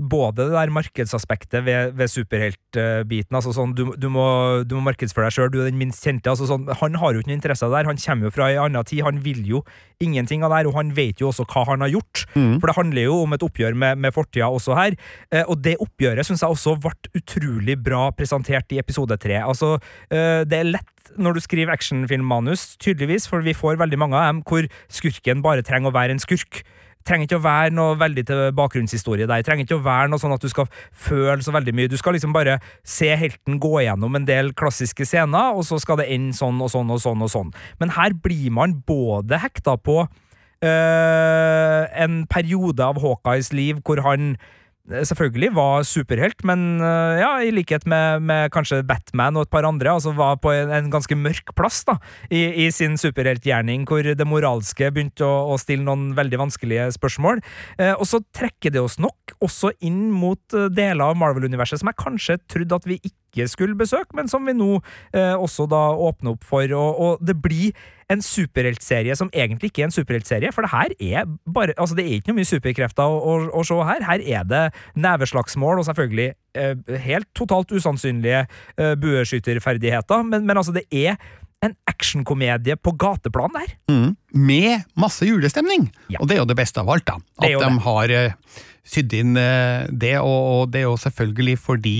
Både det der markedsaspektet ved, ved superheltbiten. altså sånn, du, du, må, du må markedsføre deg sjøl, du er den minst kjente. altså sånn, Han har jo ikke noe interesse av det der, han kommer jo fra ei anna tid. Han vil jo ingenting av det her, og han vet jo også hva han har gjort. Mm. For det handler jo om et oppgjør med, med fortida også her. Eh, og det oppgjøret syns jeg også ble utrolig bra presentert i episode tre. Altså, eh, det er lett når du skriver actionfilmmanus, tydeligvis, for vi får veldig mange av dem hvor skurken bare trenger å være en skurk. Trenger ikke å være noe veldig til bakgrunnshistorie der. Trenger ikke å være noe sånn at du skal føle så veldig mye. Du skal liksom bare se helten gå gjennom en del klassiske scener, og så skal det ende sånn og sånn og sånn og sånn. Men her blir man både hekta på øh, en periode av Hawkeyes liv hvor han selvfølgelig var superhelt, men øh, ja, i likhet med, med kanskje Batman og et par andre, altså var på en, en ganske mørk plass da, i, i sin superheltgjerning, hvor det moralske begynte å, å stille noen veldig vanskelige spørsmål. Eh, og så trekker det oss nok også inn mot eh, deler av Marvel-universet som jeg kanskje trodde at vi ikke skulle besøke, men som vi nå eh, også da åpner opp for. Og, og det blir en superheltserie som egentlig ikke er en superheltserie, for det her er bare Altså, det er ikke noe mye superkrefter å, å, å se her. Her er det neveslagsmål og selvfølgelig eh, helt totalt usannsynlige eh, bueskytterferdigheter, men, men altså, det er en actionkomedie på gateplan der. Mm. Med masse julestemning! Og det er jo det beste av alt, da. At de det. har eh, sydd inn eh, det, og, og det er jo selvfølgelig fordi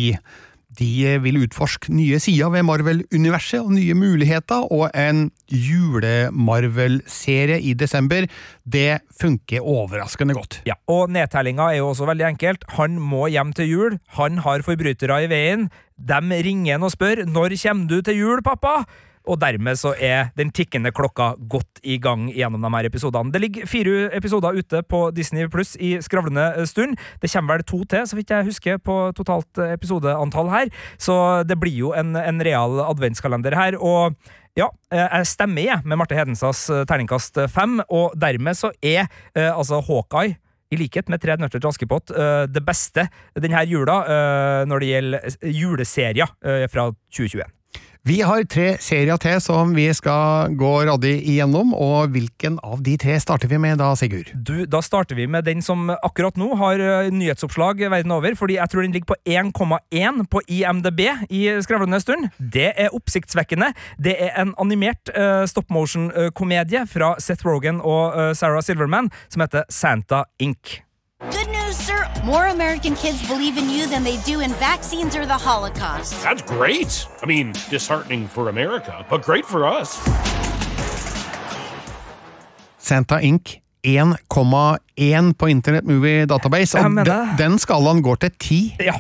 de eh, vil utforske nye sider ved Marvel-universet og nye muligheter, og en jule-Marvel-serie i desember, det funker overraskende godt. Ja, og nedtellinga er jo også veldig enkelt. Han må hjem til jul. Han har forbrytere i veien. De ringer han og spør 'Når kommer du til jul, pappa?' Og dermed så er den tikkende klokka godt i gang gjennom de her episodene. Det ligger fire episoder ute på Disney Pluss i skravlende stund. Det kommer vel to til, så vidt jeg husker, på totalt episodeantall her. Så det blir jo en, en real adventskalender her. Og ja, eh, jeg stemmer jeg med Marte Hedensas terningkast fem, og dermed så er eh, altså Hawkeye i likhet med Tre nøtter til Askepott, eh, det beste denne jula eh, når det gjelder juleserier eh, fra 2021. Vi har tre serier til som vi skal gå raddig igjennom, og hvilken av de tre starter vi med da, Sigurd? Du, Da starter vi med den som akkurat nå har eh, nyhetsoppslag verden over, fordi jeg tror den ligger på 1,1 på IMDb i skravlende stund. Det er oppsiktsvekkende. Det er en animert uh, stop motion-komedie fra Seth Rogan og uh, Sarah Silverman som heter Santa Inc. Good news, sir. More American kids believe in you than they do in vaccines or the Holocaust. That's great. I mean, disheartening for America, but great for us. Santa Inc. 1,1 på Internet Movie Database, Jeg og mener den, den skalaen går til 10. Ja.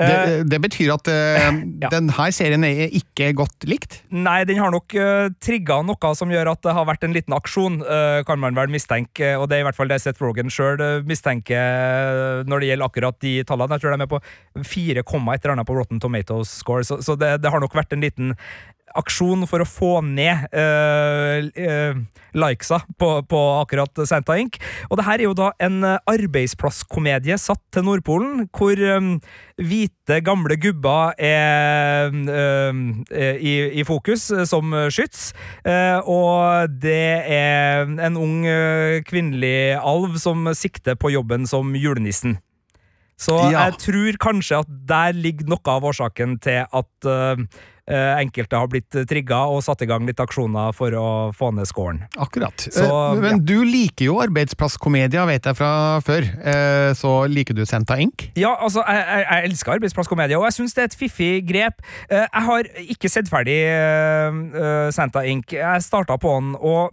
Det, det betyr at uh, denne serien er ikke godt likt? Nei, den har nok uh, trigga noe som gjør at det har vært en liten aksjon, uh, kan man vel mistenke. Og det er i hvert fall det Seth Rogan sjøl uh, mistenker når det gjelder akkurat de tallene. Jeg tror de er med på 4, et eller annet på Rotten Tomatoes score, så, så det, det har nok vært en liten aksjon for å få ned uh, uh, likesa på, på akkurat Santa Inc. Og det her er jo da en arbeidsplasskomedie satt til Nordpolen, hvor um, hvite, gamle gubber er um, i, i, fokus uh, som skyts. og det er en ung kvinnelig alv som sikter på jobben som julenissen. Så Ja. jeg tror kanskje at der ligger noe av årsaken til at uh, uh, enkelte har blitt trigga og satt i gang litt aksjoner for å få ned scoren. Akkurat. Så, Eh, Men du liker jo arbeidsplasskomedier, vet jeg fra før. Eh, Så liker du Senta Inc.? Ja, altså, jeg, jeg, jeg elsker arbeidsplasskomedier, og jeg syns det er et fiffig grep. Eh, Jeg har ikke sett ferdig eh, eh, Inc. Jeg starta på den, og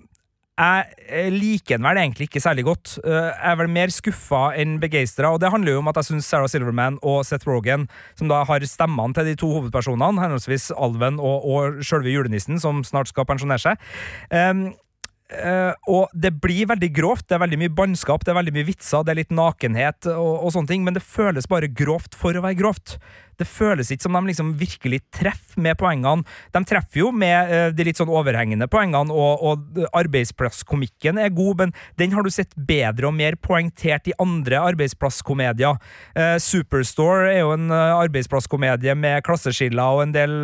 jeg eh, liker den vel egentlig ikke særlig godt. Eh, Jeg er vel mer skuffa enn begeistra, og det handler jo om at jeg syns Sarah Silverman og Seth Rogan, som da har stemmene til de to hovedpersonene, henholdsvis alven og, og sjølve julenissen, som snart skal pensjonere seg um, Uh, og det blir veldig grovt. Det er veldig mye bannskap, det er veldig mye vitser, det er litt nakenhet og, og sånne ting, men det føles bare grovt for å være grovt. Det føles ikke som de liksom virkelig treffer med poengene. De treffer jo med eh, de litt sånn overhengende poengene, og, og arbeidsplasskomikken er god, men den har du sett bedre og mer poengtert i andre arbeidsplasskomedier. Eh, Superstore er jo en eh, arbeidsplasskomedie med klasseskiller og en del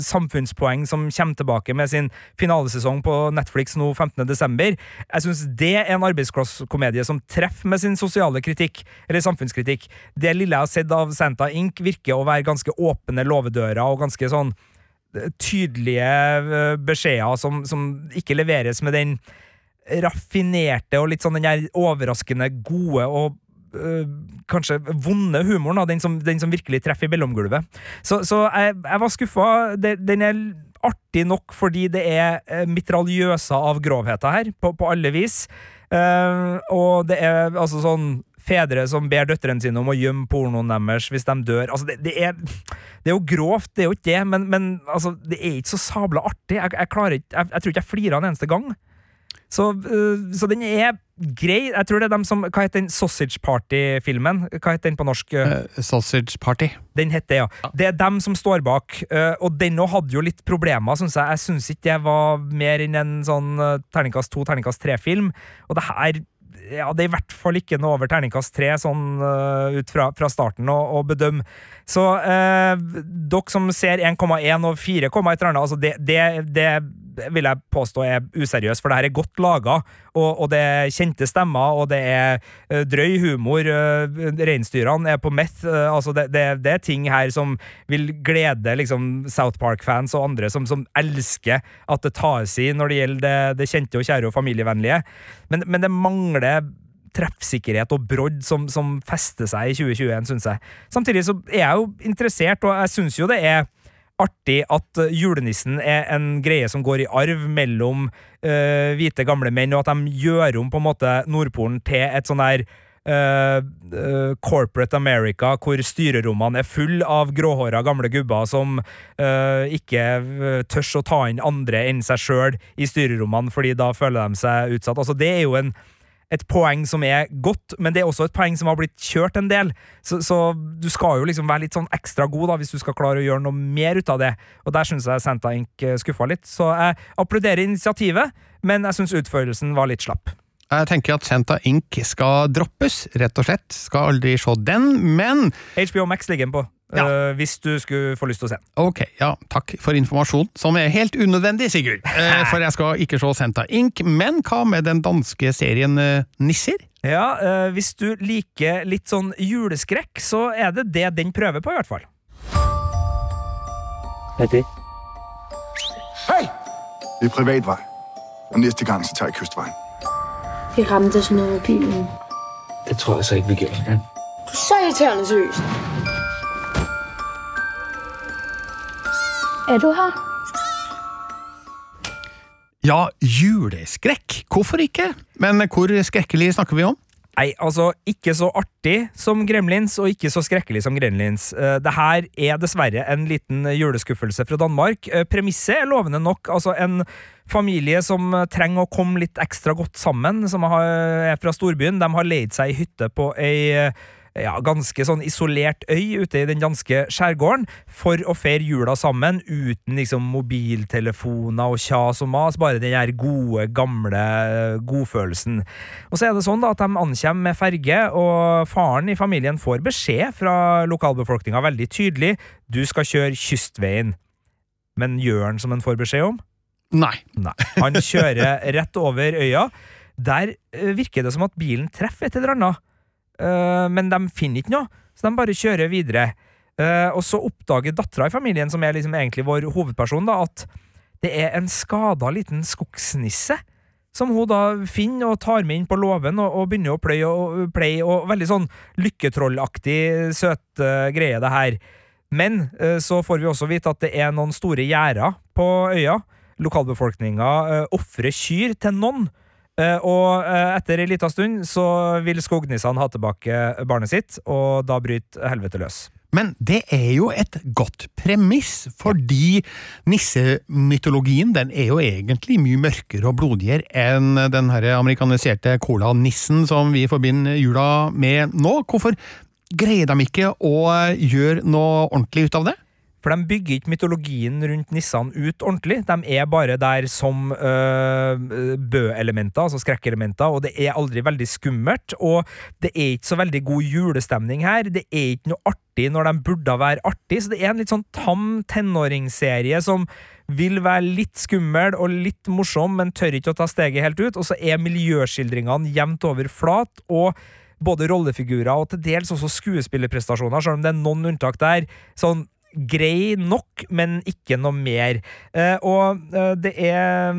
samfunnspoeng som kommer tilbake med sin finalesesong på Netflix nå 15. desember. Jeg syns det er en arbeidsplasskomedie som treffer med sin sosiale kritikk, eller samfunnskritikk. Det lille jeg har sett av Santa Inc., virker å være ganske åpne låvedører og ganske sånn eh, tydelige eh, beskjeder som, som ikke leveres med den raffinerte og litt sånn den der overraskende gode og øh, kanskje vonde humoren, den som, den som virkelig treffer i mellomgulvet. Så, så jeg, jeg var skuffa. Den er artig nok fordi det er eh, mitraljøser av grovheter her, på, på alle vis. Uh, og det er altså sånn Fedre som ber døtrene sine om å gjemme pornoen deres hvis de dør. Altså, det, det, er, det er jo grovt, det er jo ikke det, men, men altså, det er ikke så sabla artig. Jeg, jeg, klarer ikke, jeg, jeg tror ikke jeg flirer en eneste gang. Så, øh, så den er grei. Jeg tror det er dem som Hva heter den Sausage Party-filmen? Hva heter den på norsk? Uh, sausage Party. Den heter ja. Det er dem som står bak, øh, og den òg hadde jo litt problemer, syns jeg. Jeg syns ikke det var mer enn en sånn øh, terningkast to, terningkast tre-film. Og det her ja, det er i hvert fall ikke noe over terningkast tre, sånn uh, ut fra, fra starten å, bedømme. Så uh, dere som ser 1,1 og 4, et eller annet, altså det, det, det vil jeg påstå er useriøst, for det her er godt laga, og, og det er kjente stemmer, og det er øh, drøy humor. øh, Reinsdyrene er på meth. øh, altså det, det, det er ting her som vil glede liksom, South Park-fans og andre som, som elsker at det tas i når det gjelder det, det kjente og kjære og familievennlige. Men, men det mangler treffsikkerhet og brodd som, som fester seg i 2021, syns jeg. Samtidig så er jeg jo interessert, og jeg syns jo det er artig at uh, julenissen er en greie som går i arv mellom uh, hvite gamle menn, og at de gjør om på en måte Nordpolen til et sånn der uh, uh, corporate America, hvor styrerommene er full av gråhåra gamle gubber som uh, ikke tørs å ta inn andre enn seg sjøl i styrerommene, fordi da føler de seg utsatt. Altså, det er jo en et poeng som er godt, men det er også et poeng som har blitt kjørt en del. Så, så du skal jo liksom være litt sånn ekstra god da, hvis du skal klare å gjøre noe mer ut av det. Og der syns jeg Santa Inc. skuffa litt. Så jeg applauderer initiativet, men jeg syns utførelsen var litt slapp. Jeg tenker at Santa Inc. skal droppes, rett og slett. Skal aldri se den, men HBO Max ligger den på, øh, hvis du skulle få lyst til å se den. Ok, ja, takk for informasjon, som er helt unødvendig, Sigurd. uh, for jeg skal ikke se Senta Inc., men hva med den danske serien uh, Nisser? Ja, hvis du liker litt sånn juleskrekk, så er det det den prøver på, i hvert fall. Hva er det? Hey! Det er privatvei. Og neste gang, så tar jeg kystveien. Vi ramte sådan noget med bilen. Det tror jeg så ikke, vi gjorde. Ja. Du er så irriterende seriøst. Er du her? Ja, juleskrekk. Hvorfor ikke? Men hvor skrekkelig snakker vi om? Nei, altså, ikke så artig som Gremlins, og ikke så skrekkelig som Gremlins. Uh, det her er dessverre en liten juleskuffelse fra Danmark. Uh, Premisset er lovende nok. Altså, en familie som trenger å komme litt ekstra godt sammen, som er fra storbyen, de har leid seg i hytte på ei ja, ganske sånn isolert øy ute i den danske skjærgården for å feire jula sammen uten liksom mobiltelefoner og kjas og mas, bare den der gode, gamle godfølelsen. Og så er det sånn da at de ankommer med ferge, og faren i familien får beskjed fra lokalbefolkninga veldig tydelig du skal kjøre kystveien. Men gjør han som han får beskjed om? Nei. Nei. Han kjører rett over øya. Der eh, virker det som at bilen treffer et eller annet. Uh, men de finner ikke noe, så de bare kjører videre. Uh, og så oppdager dattera i familien, som er liksom egentlig vår hovedperson, da, at det er en skada liten skogsnisse. Som hun da finner og tar med inn på låven og, og begynner å pløye og pleie. Og veldig sånn lykketrollaktig søte uh, greie, det her. Men så får vi også vite at det er noen store gjerder på øya. lokalbefolkninga ofrer kyr til noen. Eh, og eh, etter ei lita stund så vil skognissene ha tilbake barnet sitt, og da bryter helvete løs. Men det er jo et godt premiss, fordi nissemytologien den er jo egentlig mye mørkere og blodigere enn den her amerikaniserte cola-nissen som vi forbinder jula med nå. Hvorfor greier de ikke å gjøre noe ordentlig ut av det? For de bygger ikke mytologien rundt nissene ut ordentlig. De er bare der som øh, bø-elementer, altså skrekkelementer, og det er aldri veldig skummelt. Og det er ikke så veldig god julestemning her. Det er ikke noe artig når de burde være artig, så det er en litt sånn tam tenåringsserie som vil være litt skummel og litt morsom, men tør ikke å ta steget helt ut. Og så er miljøskildringene jevnt over flat. og både rollefigurer og til dels også skuespillerprestasjoner, selv om det er noen unntak der. Sånn grei nok, men ikke noe mer. Eh, og eh, det er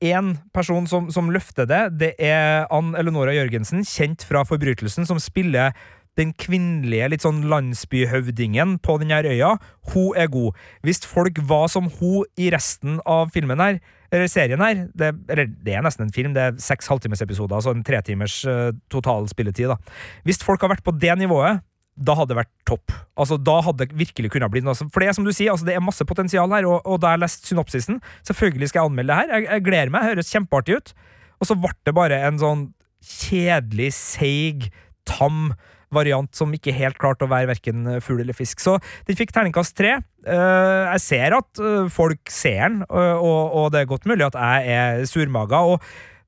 én uh, person som, som, løfter det. Det er Ann Eleonora Jørgensen, kjent fra Forbrytelsen, som spiller den kvinnelige litt sånn landsbyhøvdingen på denne øya. Hun er god. Hvis folk var som hun i resten av filmen her, eller serien her det, eller det er nesten en film, det er seks halvtimesepisoder, altså en tretimers uh, total spilletid. da. Hvis folk har vært på det nivået, da hadde det vært topp. Altså, Da hadde det virkelig kunnet bli noe. For det er som du sier, altså, det er masse potensial her, og, og da jeg leste synopsisen Selvfølgelig skal jeg anmelde det her. Jeg, jeg gleder meg, høres kjempeartig ut. Og så ble det bare en sånn kjedelig, seig, tam variant som ikke helt klarte å være verken fugl eller fisk. Så den fikk terningkast tre. Uh, jeg ser at uh, folk ser den, uh, og, og, det er godt mulig at jeg er surmaga. Og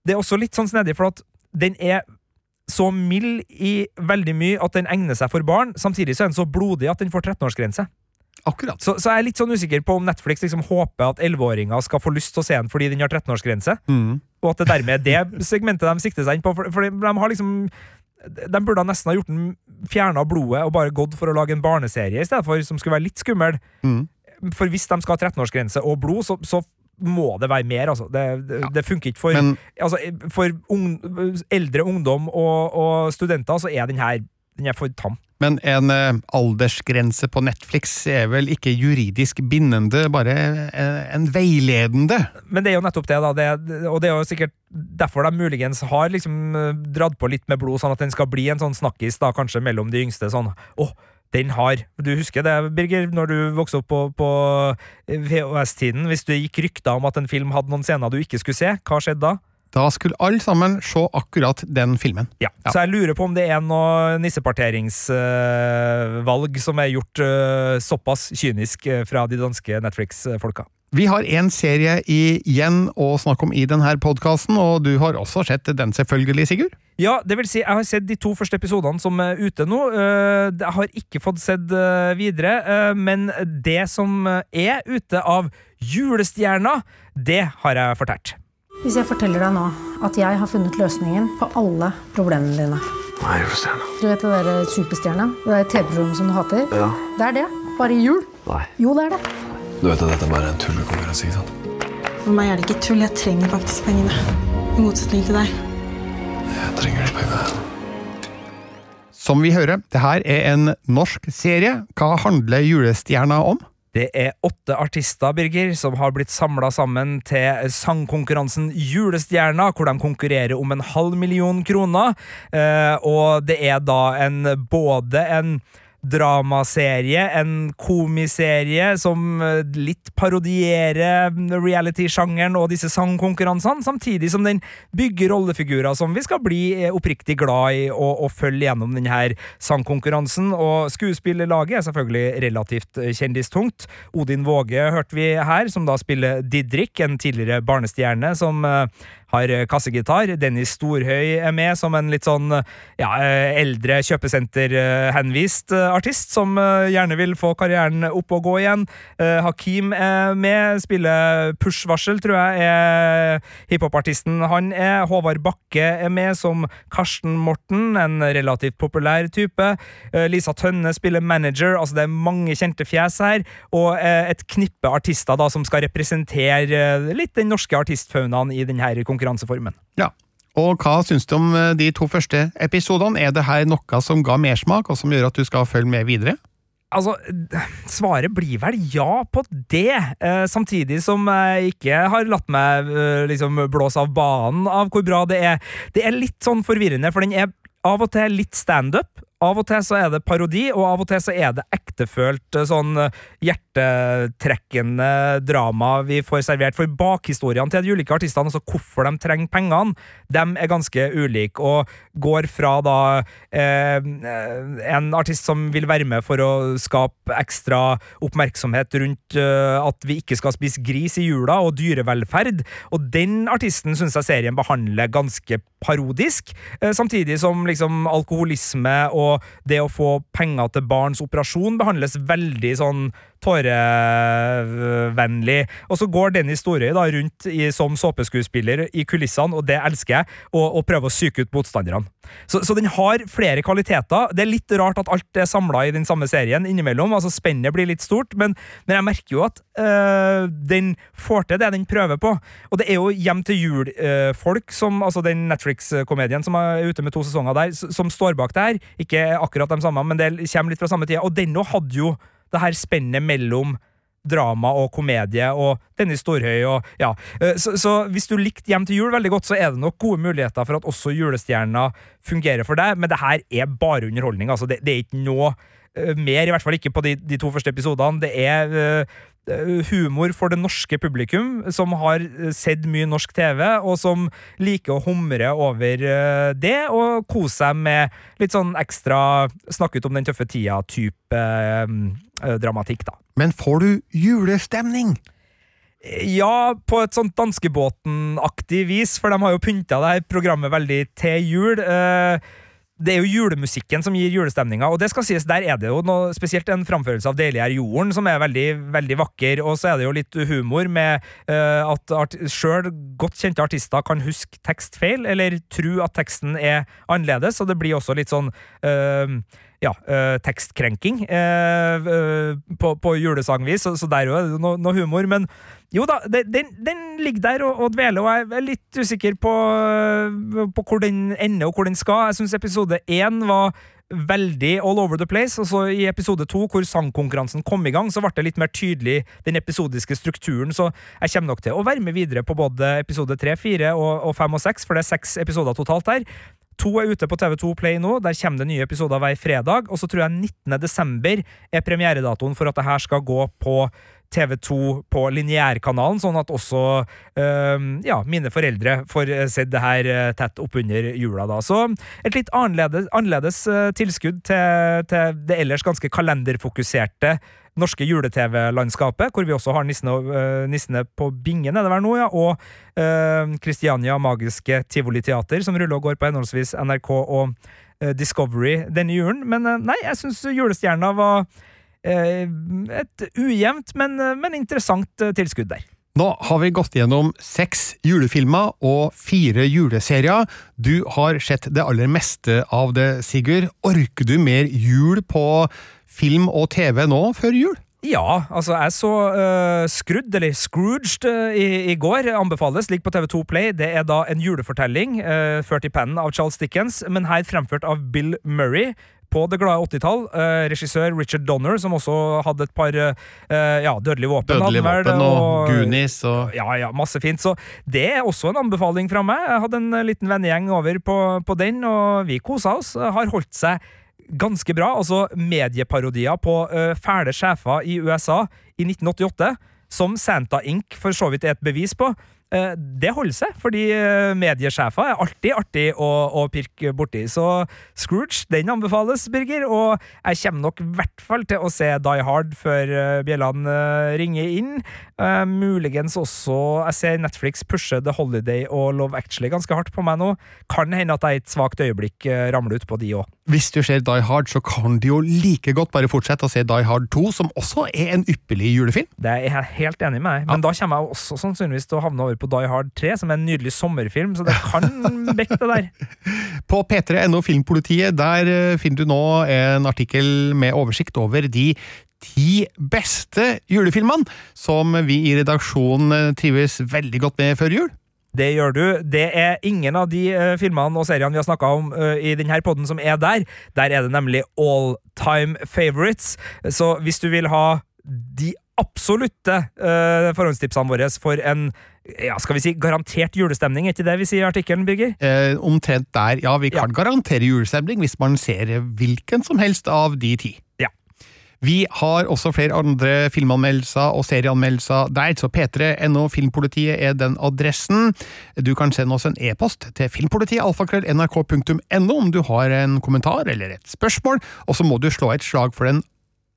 det er også litt sånn snedig, for at den er så mild i veldig mye at den egner seg for barn. Samtidig så er den så blodig at den får 13-årsgrense. Akkurat. Så, så, jeg er litt sånn usikker på om Netflix liksom håper at 11-åringer skal få lyst til å se den fordi den har 13-årsgrense. Mm. Og at det dermed er det segmentet de sikter seg inn på. For, for de har liksom de burde nesten ha gjort den fjerna blodet og bare gått for å lage en barneserie i stedet for, som skulle være litt skummel. Mm. For hvis de skal ha 13-årsgrense og blod, så, så må det være mer, altså. Det, det, Ja. det funker ikke for Men- altså, For ung, eldre ungdom og, og studenter så er den her den er for tam. Men en eh, aldersgrense på Netflix er vel ikke juridisk bindende, bare eh, en veiledende? Men det er jo nettopp det, da. Det, og det er jo sikkert derfor de muligens har liksom dratt på litt med blod, sånn at den skal bli en sånn snakkis da, kanskje mellom de yngste. sånn, åh, den har Du husker det, Birger, når du vokste opp på, på VHS-tiden? Hvis det gikk rykter om at en film hadde noen scener du ikke skulle se, hva skjedde da? Da skulle alle sammen se akkurat den filmen. Ja. Så jeg lurer på om det er noe nisseparteringsvalg som er gjort eh, såpass kynisk eh, fra de danske Netflix-folka. Vi har en serie igjen å snakke om i denne podkasten, og du har også sett den selvfølgelig, Sigurd? Ja, det vil si, jeg har sett de to første episodene som er ute nå. Eh, Jeg har ikke fått sett eh, videre, eh, men det som er ute av julestjerna, det har jeg fortalt. Hvis jeg forteller deg nå at jeg har funnet løsningen på alle problemene dine Hva er julestjerna? Du vet det der superstjerna? Det der TV-programmet som du hater? Ja. Det er det. Bare i jul. Nei. Jo, det er det. Du vet at dette bare er en tullekonkurranse, ikke sant? For meg er det ikke tull. Jeg trenger faktisk pengene. I motsetning til deg. Jeg trenger de pengene. Som vi hører, det her er en norsk serie. Hva handler Julestjerna om? Det er åtte artister, Birger, som har blitt samla sammen til sangkonkurransen Julestjerna, hvor de konkurrerer om en halv million kroner. Eh, og det er da en både en dramaserie, en komiserie som eh, litt parodierer reality-sjangeren og disse sangkonkurransene, samtidig som den bygger rollefigurer som vi skal bli eh, oppriktig glad i og følge gjennom denne sangkonkurransen. Og skuespillerlaget er selvfølgelig relativt eh, kjendistungt. Odin Våge hørte vi her, som da spiller Didrik, en tidligere barnestjerne som har kassegitar. Dennis Storhøy er med som en litt sånn ja, eldre kjøpesenter-henvist artist som eh, gjerne vil få karrieren opp og gå igjen. Hakeem er med, spiller Push-varsel, tror jeg er hiphopartisten han er. Håvard Bakke er med som Karsten Morten, en relativt populær type. Eh, Lisa Tønne spiller manager, altså det er mange kjente fjes her. Og eh, et knippe artister da som skal representere eh, litt den norske artistfaunaen i denne konkurranseformen. Ja. Og hva syns du om eh, de to første episodene? Er det her noe som ga mersmak, og som gjør at du skal følge med videre? Altså, svaret blir vel ja på det. Eh, samtidig som jeg ikke har latt meg eh, liksom blåse av banen av hvor bra det er. Det er litt sånn forvirrende, for den er av og til litt standup. Av og til så er det parodi, og av og til så er det ektefølt eh, sånn eh, hjertetrekkende drama vi får servert. For bakhistoriene til de ulike artistene, altså hvorfor de trenger pengene, de er ganske ulike, og går fra da eh, en artist som vil være med for å skape ekstra oppmerksomhet rundt eh, at vi ikke skal spise gris i jula, og dyrevelferd, og den artisten syns jeg serien behandler ganske parodisk, eh, samtidig som liksom alkoholisme og det å få penger til barns operasjon behandles veldig sånn tårevennlig. Og så går den historien da rundt i, som såpeskuespiller i kulissene, og det elsker jeg, og, og prøver å psyke ut motstanderne. Så, så, den har flere kvaliteter. Det er litt rart at alt er samla i den samme serien innimellom. altså Spennet blir litt stort, men, men jeg merker jo at øh, den får til det den prøver på. Og det er jo Hjem til jul-folk, øh, altså den Netflix-komedien som er ute med to sesonger der, som står bak det her. Ikke akkurat de samme, men det kommer litt fra samme tida. Og den òg hadde jo det her spennet mellom drama og komedie og Dennis Storhøy og ja. Så, så, hvis du likte Hjem til jul veldig godt, så er det nok gode muligheter for at også julestjerna fungerer for deg, men det her er bare underholdning. Altså, det, det er ikke noe uh, mer, i hvert fall ikke på de, de to første episodene. Det er uh, humor for det norske publikum, som har sett mye norsk TV, og som liker å humre over det, og kose seg med litt sånn ekstra snakke ut om den tøffe tida-type dramatikk, da. Men får du julestemning? Ja, på et sånt danskebåten-aktig vis, for de har jo pynta det her programmet veldig til jul. Det er jo julemusikken som gir julestemninga, og det skal sies, der er det jo noe, spesielt en framførelse av Deilig er jorden, som er veldig, veldig vakker, og så er det jo litt humor med uh, at art sjøl godt kjente artister kan huske tekst feil, eller tro at teksten er annerledes, og det blir også litt sånn uh, ja, uh, tekstkrenking uh, på, på julesangvis, så, så der er det noe, noe humor. Men jo da, den, den, ligger der og, og, dveler, og jeg er litt usikker på, på hvor den ender og hvor den skal. Jeg syns episode én var veldig all over the place. Og så I episode to, hvor sangkonkurransen kom i gang, så ble det litt mer tydelig den episodiske strukturen. Så jeg kommer nok til å være med videre på både episode tre, fire og fem og seks, for det er seks episoder totalt der. To er ute på TV2 Play nå. Der kommer det nye episoder hver fredag. Og så tror jeg 19. desember er premieredatoen for at det her skal gå på TV2 på lineærkanalen, sånn at også ja, mine foreldre får sett det her tett oppunder jula. da. Så et litt annerledes, annerledes tilskudd til, til det ellers ganske kalenderfokuserte norske jule-TV-landskapet, hvor vi også har nissene, uh, nissene, på Bingen, er det vel nå, ja, og uh, Magiske Tivoli-teater, som ruller og går på henholdsvis NRK og uh, Discovery denne julen. Men nei, jeg syns Julestjerna var et ujevnt, men, men interessant tilskudd der. Nå har vi gått gjennom seks julefilmer og fire juleserier. Du har sett det aller meste av det, Sigurd. Orker du mer jul på film og TV nå før jul? Ja, altså jeg så uh, Skrudd, eller Scrooged, uh, i, i, går. Anbefales. Ligger på TV2 Play. Det er da en julefortelling, uh, ført i pennen av Charles Dickens, men her fremført av Bill Murray på det glade 80-tall. Eh, regissør Richard Donner, som også hadde et par eh, ja, dødelige våpen. Dødelige våpen og, og Goonies og Ja, ja, masse fint. Så det er også en anbefaling fra meg. Jeg hadde en liten vennegjeng over på, på den, og vi kosa oss. Har holdt seg ganske bra. Altså medieparodier på uh, fæle sjefer i USA i 1988, som Santa Inc. for så vidt er et bevis på. Uh, det holder seg, fordi uh, mediesjefer er alltid artig å, å pirke borti. Så Scrooge, den anbefales, Birger. Og jeg kommer nok i hvert fall til å se Die Hard før bjellene ringer inn. muligens også Jeg ser Netflix pushe The Holiday og Love Actually ganske hardt på meg nå. Kan hende at jeg i et svakt øyeblikk ramler ut på de òg. Hvis du ser Die Hard, så kan du jo like godt bare fortsette å se Die Hard 2, som også er en ypperlig julefilm. Det er jeg helt enig med deg men ja. da kommer jeg også sannsynligvis til å havne over på Die Hard 3, som er en nydelig sommerfilm, så det kan bekke det der. På p3.no Filmpolitiet, der finner du nå en artikkel med oversikt over de ti beste julefilmene som vi i redaksjonen trives veldig godt med før jul. Det gjør du. Det er ingen av de uh, filmene og seriene vi har snakka om uh, i denne podden som er der. Der er det nemlig all time favorites. Så hvis du vil ha de absolutte uh, forhåndstipsene våre for en ja, skal vi si garantert julestemning, er ikke det vi sier i artikkelen, Birger? Eh, omtrent der. Ja, vi kan garantere julestemning hvis man ser hvilken som helst av de ti. Vi har også flere andre filmanmeldelser og serieanmeldelser der, så p3.no Filmpolitiet er den adressen. Du kan sende oss en e-post til filmpolitiet alfakrøll.nrk.no om du har en kommentar eller et spørsmål, og så må du slå et slag for den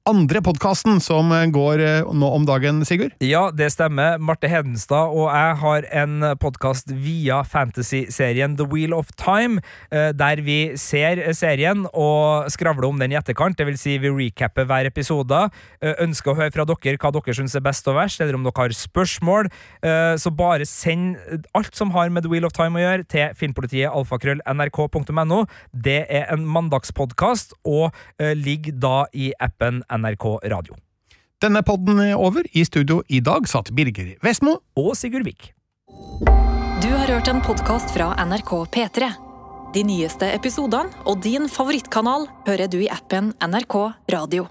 andre podkasten som går eh, nå om dagen, Sigurd? Ja, det stemmer. Marte Hedenstad og jeg har en podkast via fantasy-serien The Wheel of Time, eh, der vi ser serien og skravler om den i etterkant. Det vil si, vi recapper hver episode. Eh, ønsker å høre fra dere hva dere syns er best og verst, eller om dere har spørsmål. Så bare send alt som har med The Wheel of Time å gjøre, til filmpolitiet alfakrøll nrk.no. Det er en mandagspodkast og ligger da i appen NRK Radio. Denne podden er over. I studio i dag satt Birger Vestmo og Sigurd Vik. Du har hørt en podkast fra NRK P3. De nyeste episodene og din favorittkanal hører du i appen NRK Radio.